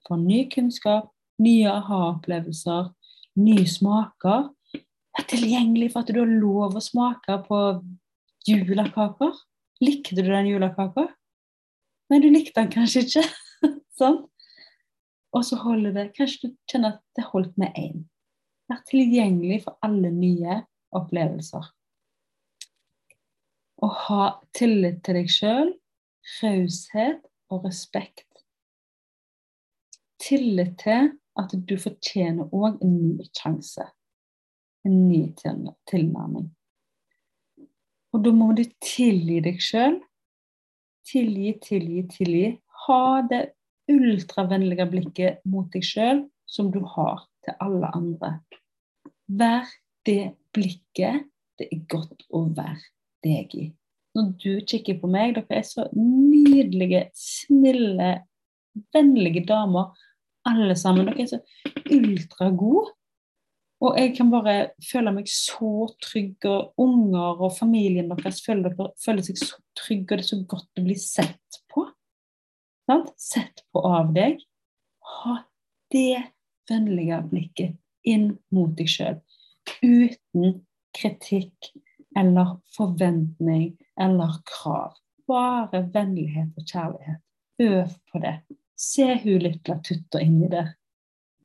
for ny kunnskap, nye aha-opplevelser, nye smaker. Vær tilgjengelig for at du har lov å smake på julekaker. Likte du den julekaka? Nei, du likte den kanskje ikke. sånn? Og så holder det Kanskje du kjenner at det holdt med én. Vær tilgjengelig for alle nye opplevelser. Å ha tillit til deg sjøl, raushet og respekt. Tillit til at du fortjener òg en ny sjanse. En ny tilnærming. Og da må du tilgi deg sjøl. Tilgi, tilgi, tilgi. Ha det ultravennlige blikket mot deg sjøl som du har til alle andre. Vær det blikket det er godt å være deg i. Når du kikker på meg, dere er så nydelige, snille, vennlige damer alle sammen. Dere er så ultragode. Og jeg kan bare føle meg så trygg, og unger og familien deres føler, føler seg så trygge, og det er så godt å bli sett på. Sant? Sett på av deg. Ha det vennlige blikket inn mot deg sjøl. Uten kritikk eller forventning eller krav. Bare vennlighet og kjærlighet. Øv på det. Se hun lille tutta inni der.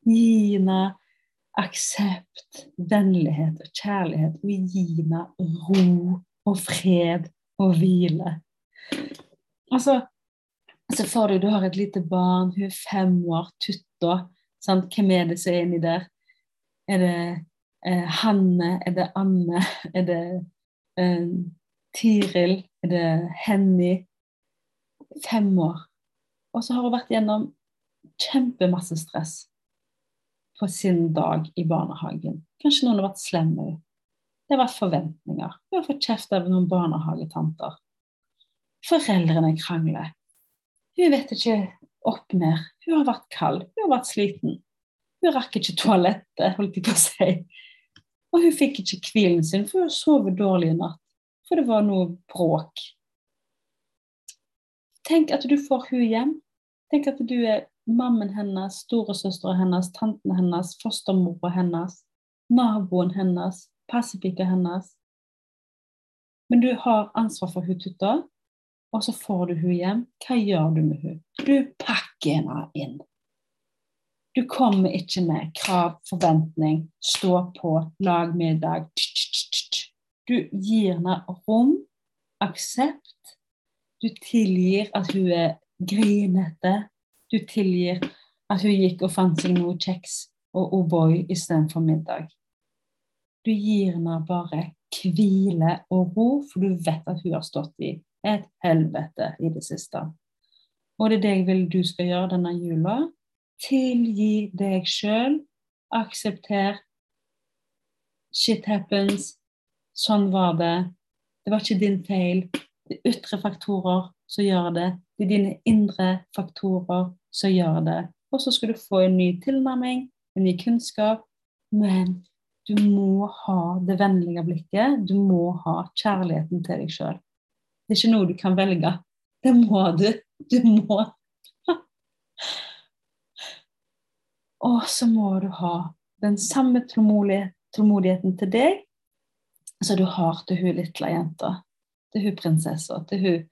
Gi henne aksept, vennlighet og kjærlighet. Og gi henne ro og fred og hvile. Altså, så får du du har et lite barn, hun er fem år, tutta. Hvem er det som er inni der? Er det eh, Hanne? Er det Anne? Er det eh, Tiril? Er det Henny? Fem år. Og så har hun vært gjennom kjempemasse stress på sin dag i barnehagen. Kanskje noen har vært slemme. Det har vært forventninger. Hun har fått kjeft av noen barnehagetanter. Foreldrene krangler. Hun vet ikke opp ned. Hun har vært kald. Hun har vært sliten. Hun rakk ikke toalettet, holdt jeg på å si. Og hun fikk ikke hvilen sin, for hun sov dårlig i natt. For det var noe bråk. Tenk at du får hun hjem. Tenk at du er mammen hennes, storesøstera hennes, tanten hennes, fostermora hennes, naboen hennes, passepika hennes. Men du har ansvar for hun tutta, og så får du hun hjem. Hva gjør du med hun? Du pakker henne inn. Du kommer ikke med krav, forventning, stå på, lag middag. Du gir henne rom, aksept. Du tilgir at hun er grinete. Du tilgir at hun gikk og fant seg noe kjeks og O'boy istedenfor middag. Du gir henne bare hvile og ro, for du vet at hun har stått i et helvete i det siste. Og det er det jeg vil du skal gjøre denne jula. Tilgi deg sjøl. Aksepter. Shit happens. Sånn var det. Det var ikke din feil. Det er ytre faktorer som gjør det. Det er dine indre faktorer som gjør det. Og så skal du få en ny tilnærming, en ny kunnskap. Men du må ha det vennlige blikket. Du må ha kjærligheten til deg sjøl. Det er ikke noe du kan velge. Det må du. Du må. Og så må du ha den samme tålmodigheten til deg som du har til hun lille jenta. Til hun prinsessa. Til hun,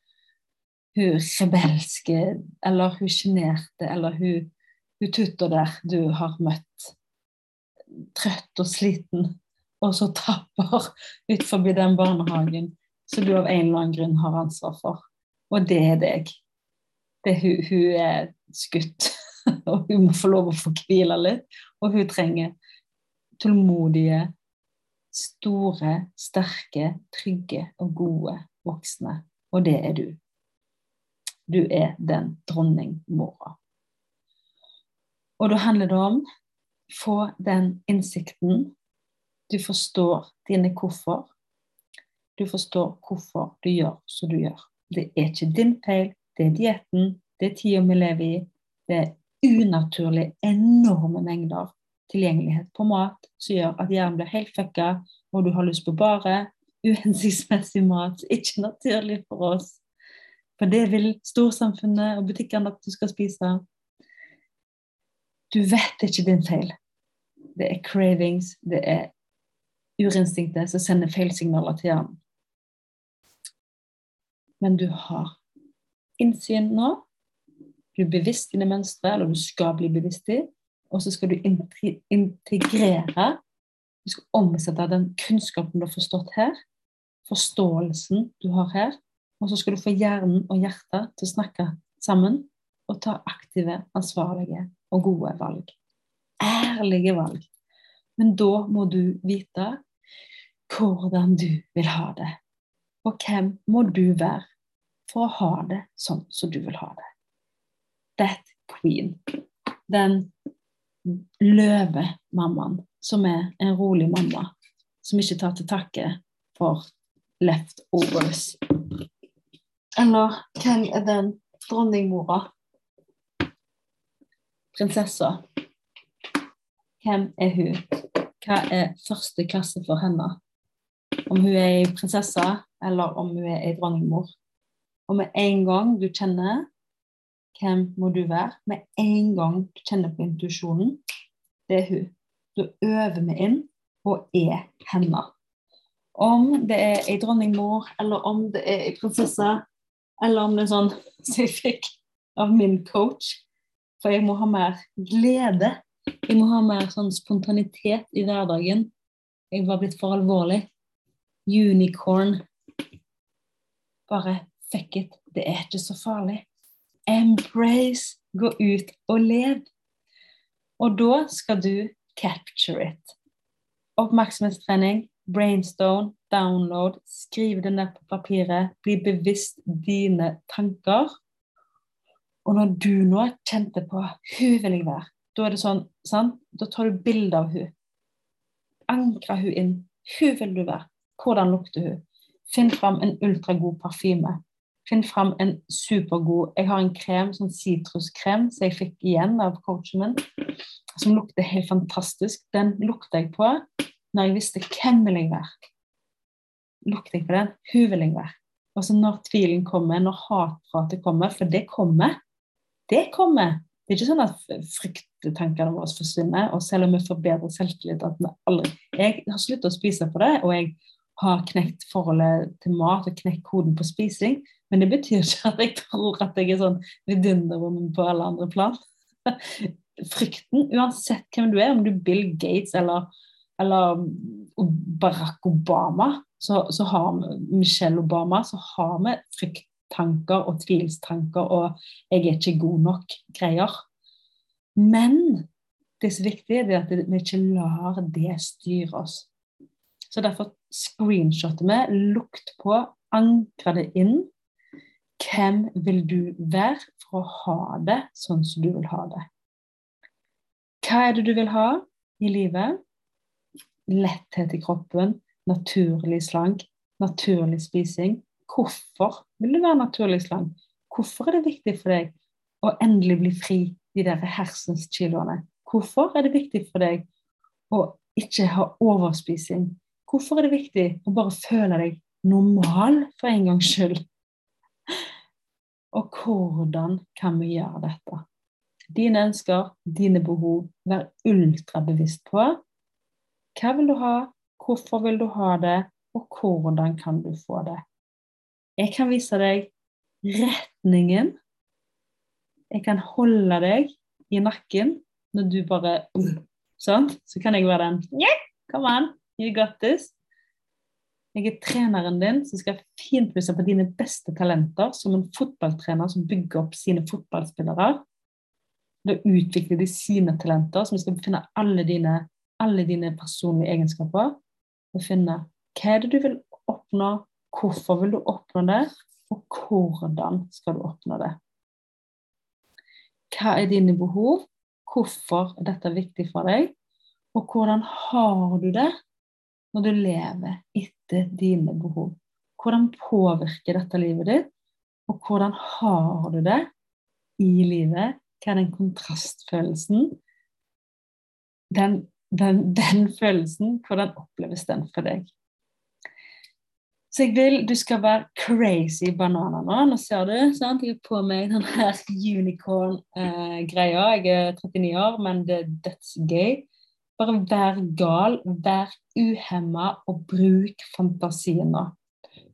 hun rebelske, eller hun sjenerte, eller hun, hun tutta der du har møtt. Trøtt og sliten, og så tapper ut forbi den barnehagen som du av en eller annen grunn har ansvar for. Og det er deg. Det hun, hun er skutt, og hun må få lov å få hvile litt. Og hun trenger tålmodige, store, sterke, trygge og gode voksne. Og det er du. Du er den dronningmora. Og da handler det om få den innsikten. Du forstår dine hvorfor. Du forstår hvorfor du gjør som du gjør. Det er ikke din feil, det er dietten, det er tida vi lever i. Det er unaturlig enorme mengder tilgjengelighet på mat som gjør at hjernen blir helt fucka, og du har lyst på bare uhensiktsmessig mat som ikke er naturlig for oss. For det vil storsamfunnet og butikkene at du skal spise. Du vet ikke din feil. Det er cravings, det er urinstinktet som sender feilsignaler til hjernen. Men du har innsyn nå. Du er bevisst dine mønstre, eller du skal bli bevisst i. Og så skal du integrere. Du skal omsette den kunnskapen du har forstått her, forståelsen du har her. Og så skal du få hjernen og hjertet til å snakke sammen og ta aktive, ansvarlige og gode valg. Ærlige valg. Men da må du vite hvordan du vil ha det. Og hvem må du være for å ha det sånn som du vil ha det? That queen. Den løvemammaen som er en rolig mamma, som ikke tar til takke for leftovers. Eller hvem er den dronningmora? Prinsessa. Hvem er hun? hva er første klasse for henne. Om hun er ei prinsesse, eller om hun er ei dronningmor. Og med en gang du kjenner hvem må du være, med en gang du kjenner på intuisjonen, det er hun. Da øver vi inn og er henne. Om det er ei dronningmor, eller om det er ei prinsesse, eller om det er sånn som jeg fikk av min coach. For jeg må ha mer glede. Jeg må ha mer sånn spontanitet i hverdagen. Jeg var blitt for alvorlig. Unicorn. Bare fuck it. Det er ikke så farlig. Embrace. Gå ut og lev. Og da skal du capture it. Oppmerksomhetstrening, brainstone, download, skriv det ned på papiret. Bli bevisst dine tanker. Og når du nå kjente på 'hun vil jeg være', da er det sånn, sant? Da tar du bilde av hun. Ankre hun inn. Hun vil du være. Hvordan lukter hun? Finn fram en ultragod parfyme. Finn fram en supergod Jeg har en krem, sånn sitruskrem, som jeg fikk igjen av coachen min, som lukter helt fantastisk. Den lukter jeg på når jeg visste hvem vil jeg være. Lukter jeg på den? Hun vil jeg være. Og så når tvilen kommer, når hatpratet kommer, for det kommer Det kommer. Det er ikke sånn at frykttankene våre forsvinner. Og selv om vi får bedre selvtillit at vi aldri Jeg har sluttet å spise på det, og jeg har knekt forholdet til mat og knekt koden på spising. Men det betyr ikke at jeg tror at jeg er sånn vidunderwoman på alle andre plan. Frykten, uansett hvem du er, om du er Bill Gates eller, eller Barack Obama, så, så, har Michelle Obama, så har vi frykttanker og tvilstanker og 'jeg er ikke god nok'-greier. Men det som er viktig, er at vi ikke lar det styre oss. Så derfor screenshotter vi, lukt på, ankre det inn hvem vil du være for å ha det sånn som du vil ha det? Hva er det du vil ha i livet? Letthet i kroppen, naturlig slank, naturlig spising. Hvorfor vil du være naturlig slank? Hvorfor er det viktig for deg å endelig bli fri de der hersens kiloene? Hvorfor er det viktig for deg å ikke ha overspising? Hvorfor er det viktig å bare føle deg normal for en gangs skyld? Og hvordan kan vi gjøre dette? Dine ønsker, dine behov, vær ultrabevisst på. Hva vil du ha, hvorfor vil du ha det, og hvordan kan du få det? Jeg kan vise deg retningen. Jeg kan holde deg i nakken når du bare Sånn. Så kan jeg være den yeah, Come on, you got this. Jeg er treneren din som skal finpusse på dine beste talenter som en fotballtrener som bygger opp sine fotballspillere. Da utvikler de sine talenter, vi skal finne alle dine, alle dine personlige egenskaper. Og finne hva er det du vil oppnå, hvorfor vil du oppnå det, og hvordan skal du oppnå det. Hva er dine behov, hvorfor er dette viktig for deg, og hvordan har du det når du lever etter dine behov? Hvordan påvirker dette livet ditt, og hvordan har du det i livet? Hva er den kontrastfølelsen? Den, den, den følelsen, hvordan oppleves den for deg? Så jeg vil du skal være crazy bananer nå. Nå ser du. sant? Jeg har på meg den her unicorn-greia. Eh, jeg er 39 år, men det er dødsgøy. Bare vær gal, vær uhemma og bruk fantasien nå.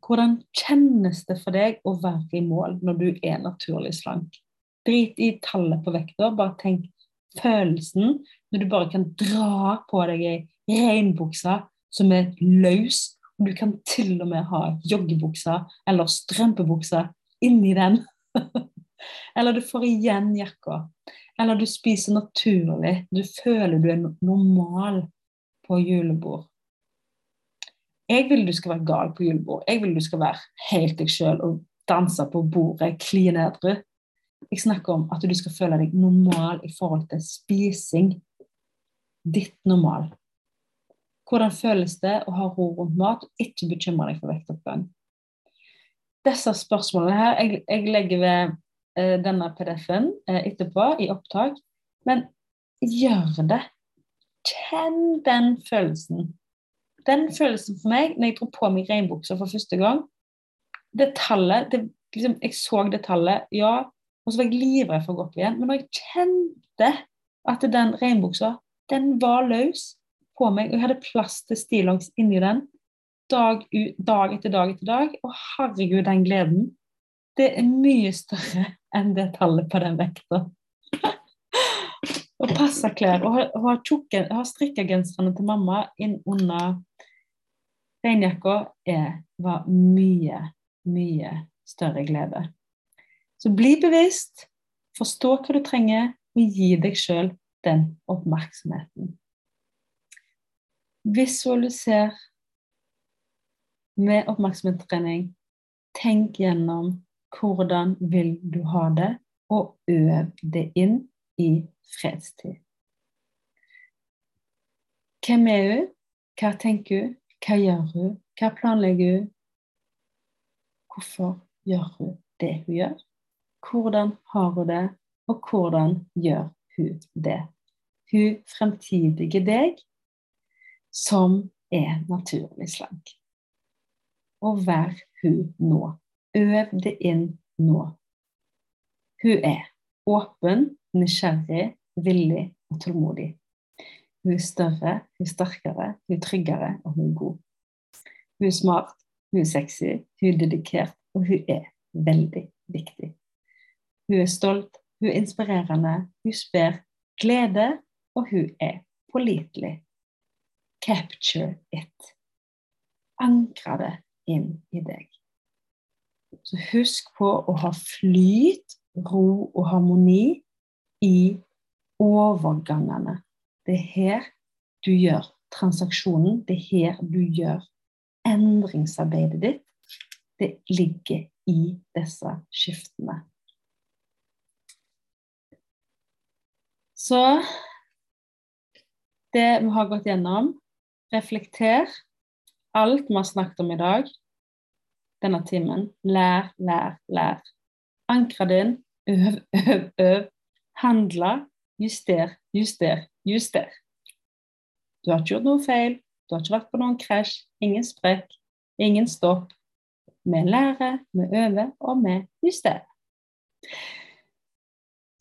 Hvordan kjennes det for deg å være i mål når du er naturlig slank? Drit i tallet på vekta, bare tenk følelsen når du bare kan dra på deg ei regnbukse som er løs, og du kan til og med ha joggebukse eller strømpebukse inni den. eller du får igjen jakka. Eller du spiser naturlig. Du føler du er normal på julebord. Jeg vil du skal være gal på julebord. Jeg vil du skal være helt deg sjøl og danse på bordet klin edru. Jeg snakker om at du skal føle deg normal i forhold til spising. Ditt normal. Hvordan føles det å ha ro rundt mat og ikke bekymre deg for vektoppgang? Disse spørsmålene her jeg, jeg legger ved denne PDF-en eh, etterpå i opptak. Men gjør det. kjenn den følelsen. Den følelsen for meg når jeg dro på meg regnbuksa for første gang Det tallet det, liksom, Jeg så det tallet, ja, og så var jeg livredd for å gå opp igjen. Men når jeg kjente at den regnbuksa den var løs på meg, og jeg hadde plass til stillongs inni den dag, dag etter dag etter dag, og herregud, den gleden det er mye større enn det tallet på den vekta. og passe klær. Og ha, ha har strikkegenserne til mamma inn under regnjakka var mye, mye større glede. Så bli bevisst, forstå hva du trenger, og gi deg sjøl den oppmerksomheten. Visualiser med oppmerksomhetstrening. Tenk gjennom hvordan vil du ha det, og øv det inn i fredstid. Hvem er hun? Hva tenker hun? Hva gjør hun? Hva planlegger hun? Hvorfor gjør hun det hun gjør? Hvordan har hun det, og hvordan gjør hun det? Hun fremtidige deg som er naturlig slank. Og vær hun nå. Øv det inn nå. Hun er åpen, nysgjerrig, villig og tålmodig. Hun er større, hun er sterkere, hun er tryggere, og hun er god. Hun er smart, hun er sexy, hun er dedikert, og hun er veldig viktig. Hun er stolt, hun er inspirerende, hun sper glede, og hun er pålitelig. Capture it. Ankre det inn i deg. Så husk på å ha flyt, ro og harmoni i overgangene. Det er her du gjør transaksjonen. Det er her du gjør endringsarbeidet ditt. Det ligger i disse skiftene. Så det vi har gått gjennom Reflekter alt vi har snakket om i dag denne timen. Lær, lær, lær. Ankre din. Øv, øv, øv. Handle. Juster, juster, juster. Du har ikke gjort noe feil. Du har ikke vært på noen krasj. Ingen sprekk. Ingen stopp. Vi lærer, vi øver, og vi justerer.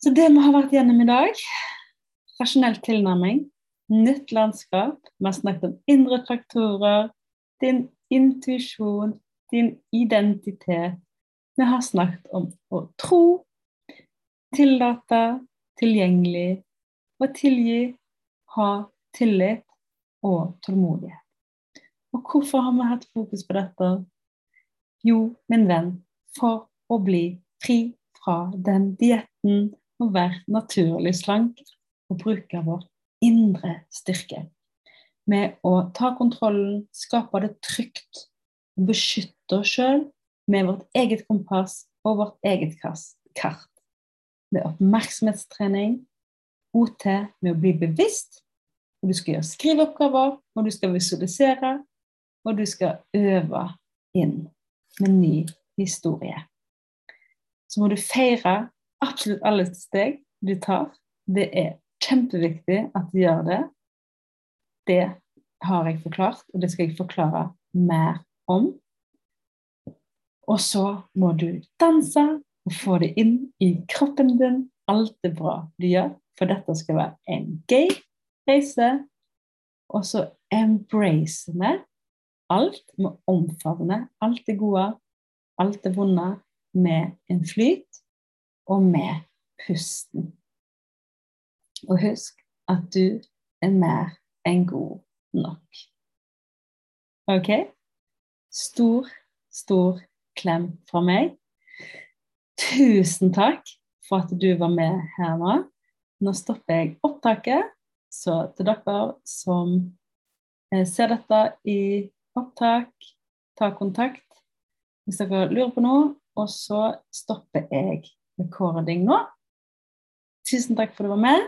Så det vi har vært gjennom i dag rasjonell tilnærming, nytt landskap. Vi har snakket om indre traktorer, din intuisjon, din identitet. Vi har snakket om å tro, tillate, tilgjengelig, og tilgi, ha tillit og tålmodighet. Og hvorfor har vi hatt fokus på dette? Jo, min venn, for å bli fri fra den dietten og være naturlig slank og bruke vår indre styrke. Med å ta kontrollen, skape det trygt og beskytte oss sjøl med vårt eget kompass og vårt eget kart. Med oppmerksomhetstrening, OT, med å bli bevisst. Og du skal gjøre skriveoppgaver, og du skal visualisere, og du skal øve inn med ny historie. Så må du feire absolutt alle steg du tar. Det er kjempeviktig at du gjør det. Det har jeg forklart, og det skal jeg forklare mer om. Og så må du danse og få det inn i kroppen din. Alt er bra du gjør, for dette skal være en gøy reise. Og så embrace med alt. med omfavne. alt det gode, alt det vonde, med en flyt og med pusten. Og husk at du er mer enn god nok. OK? Stor, stor klem fra meg. Tusen takk for at du var med her nå. Nå stopper jeg opptaket. Så til dere som eh, ser dette i opptak, ta kontakt hvis dere lurer på noe. Og så stopper jeg recording nå. Tusen takk for at du var med.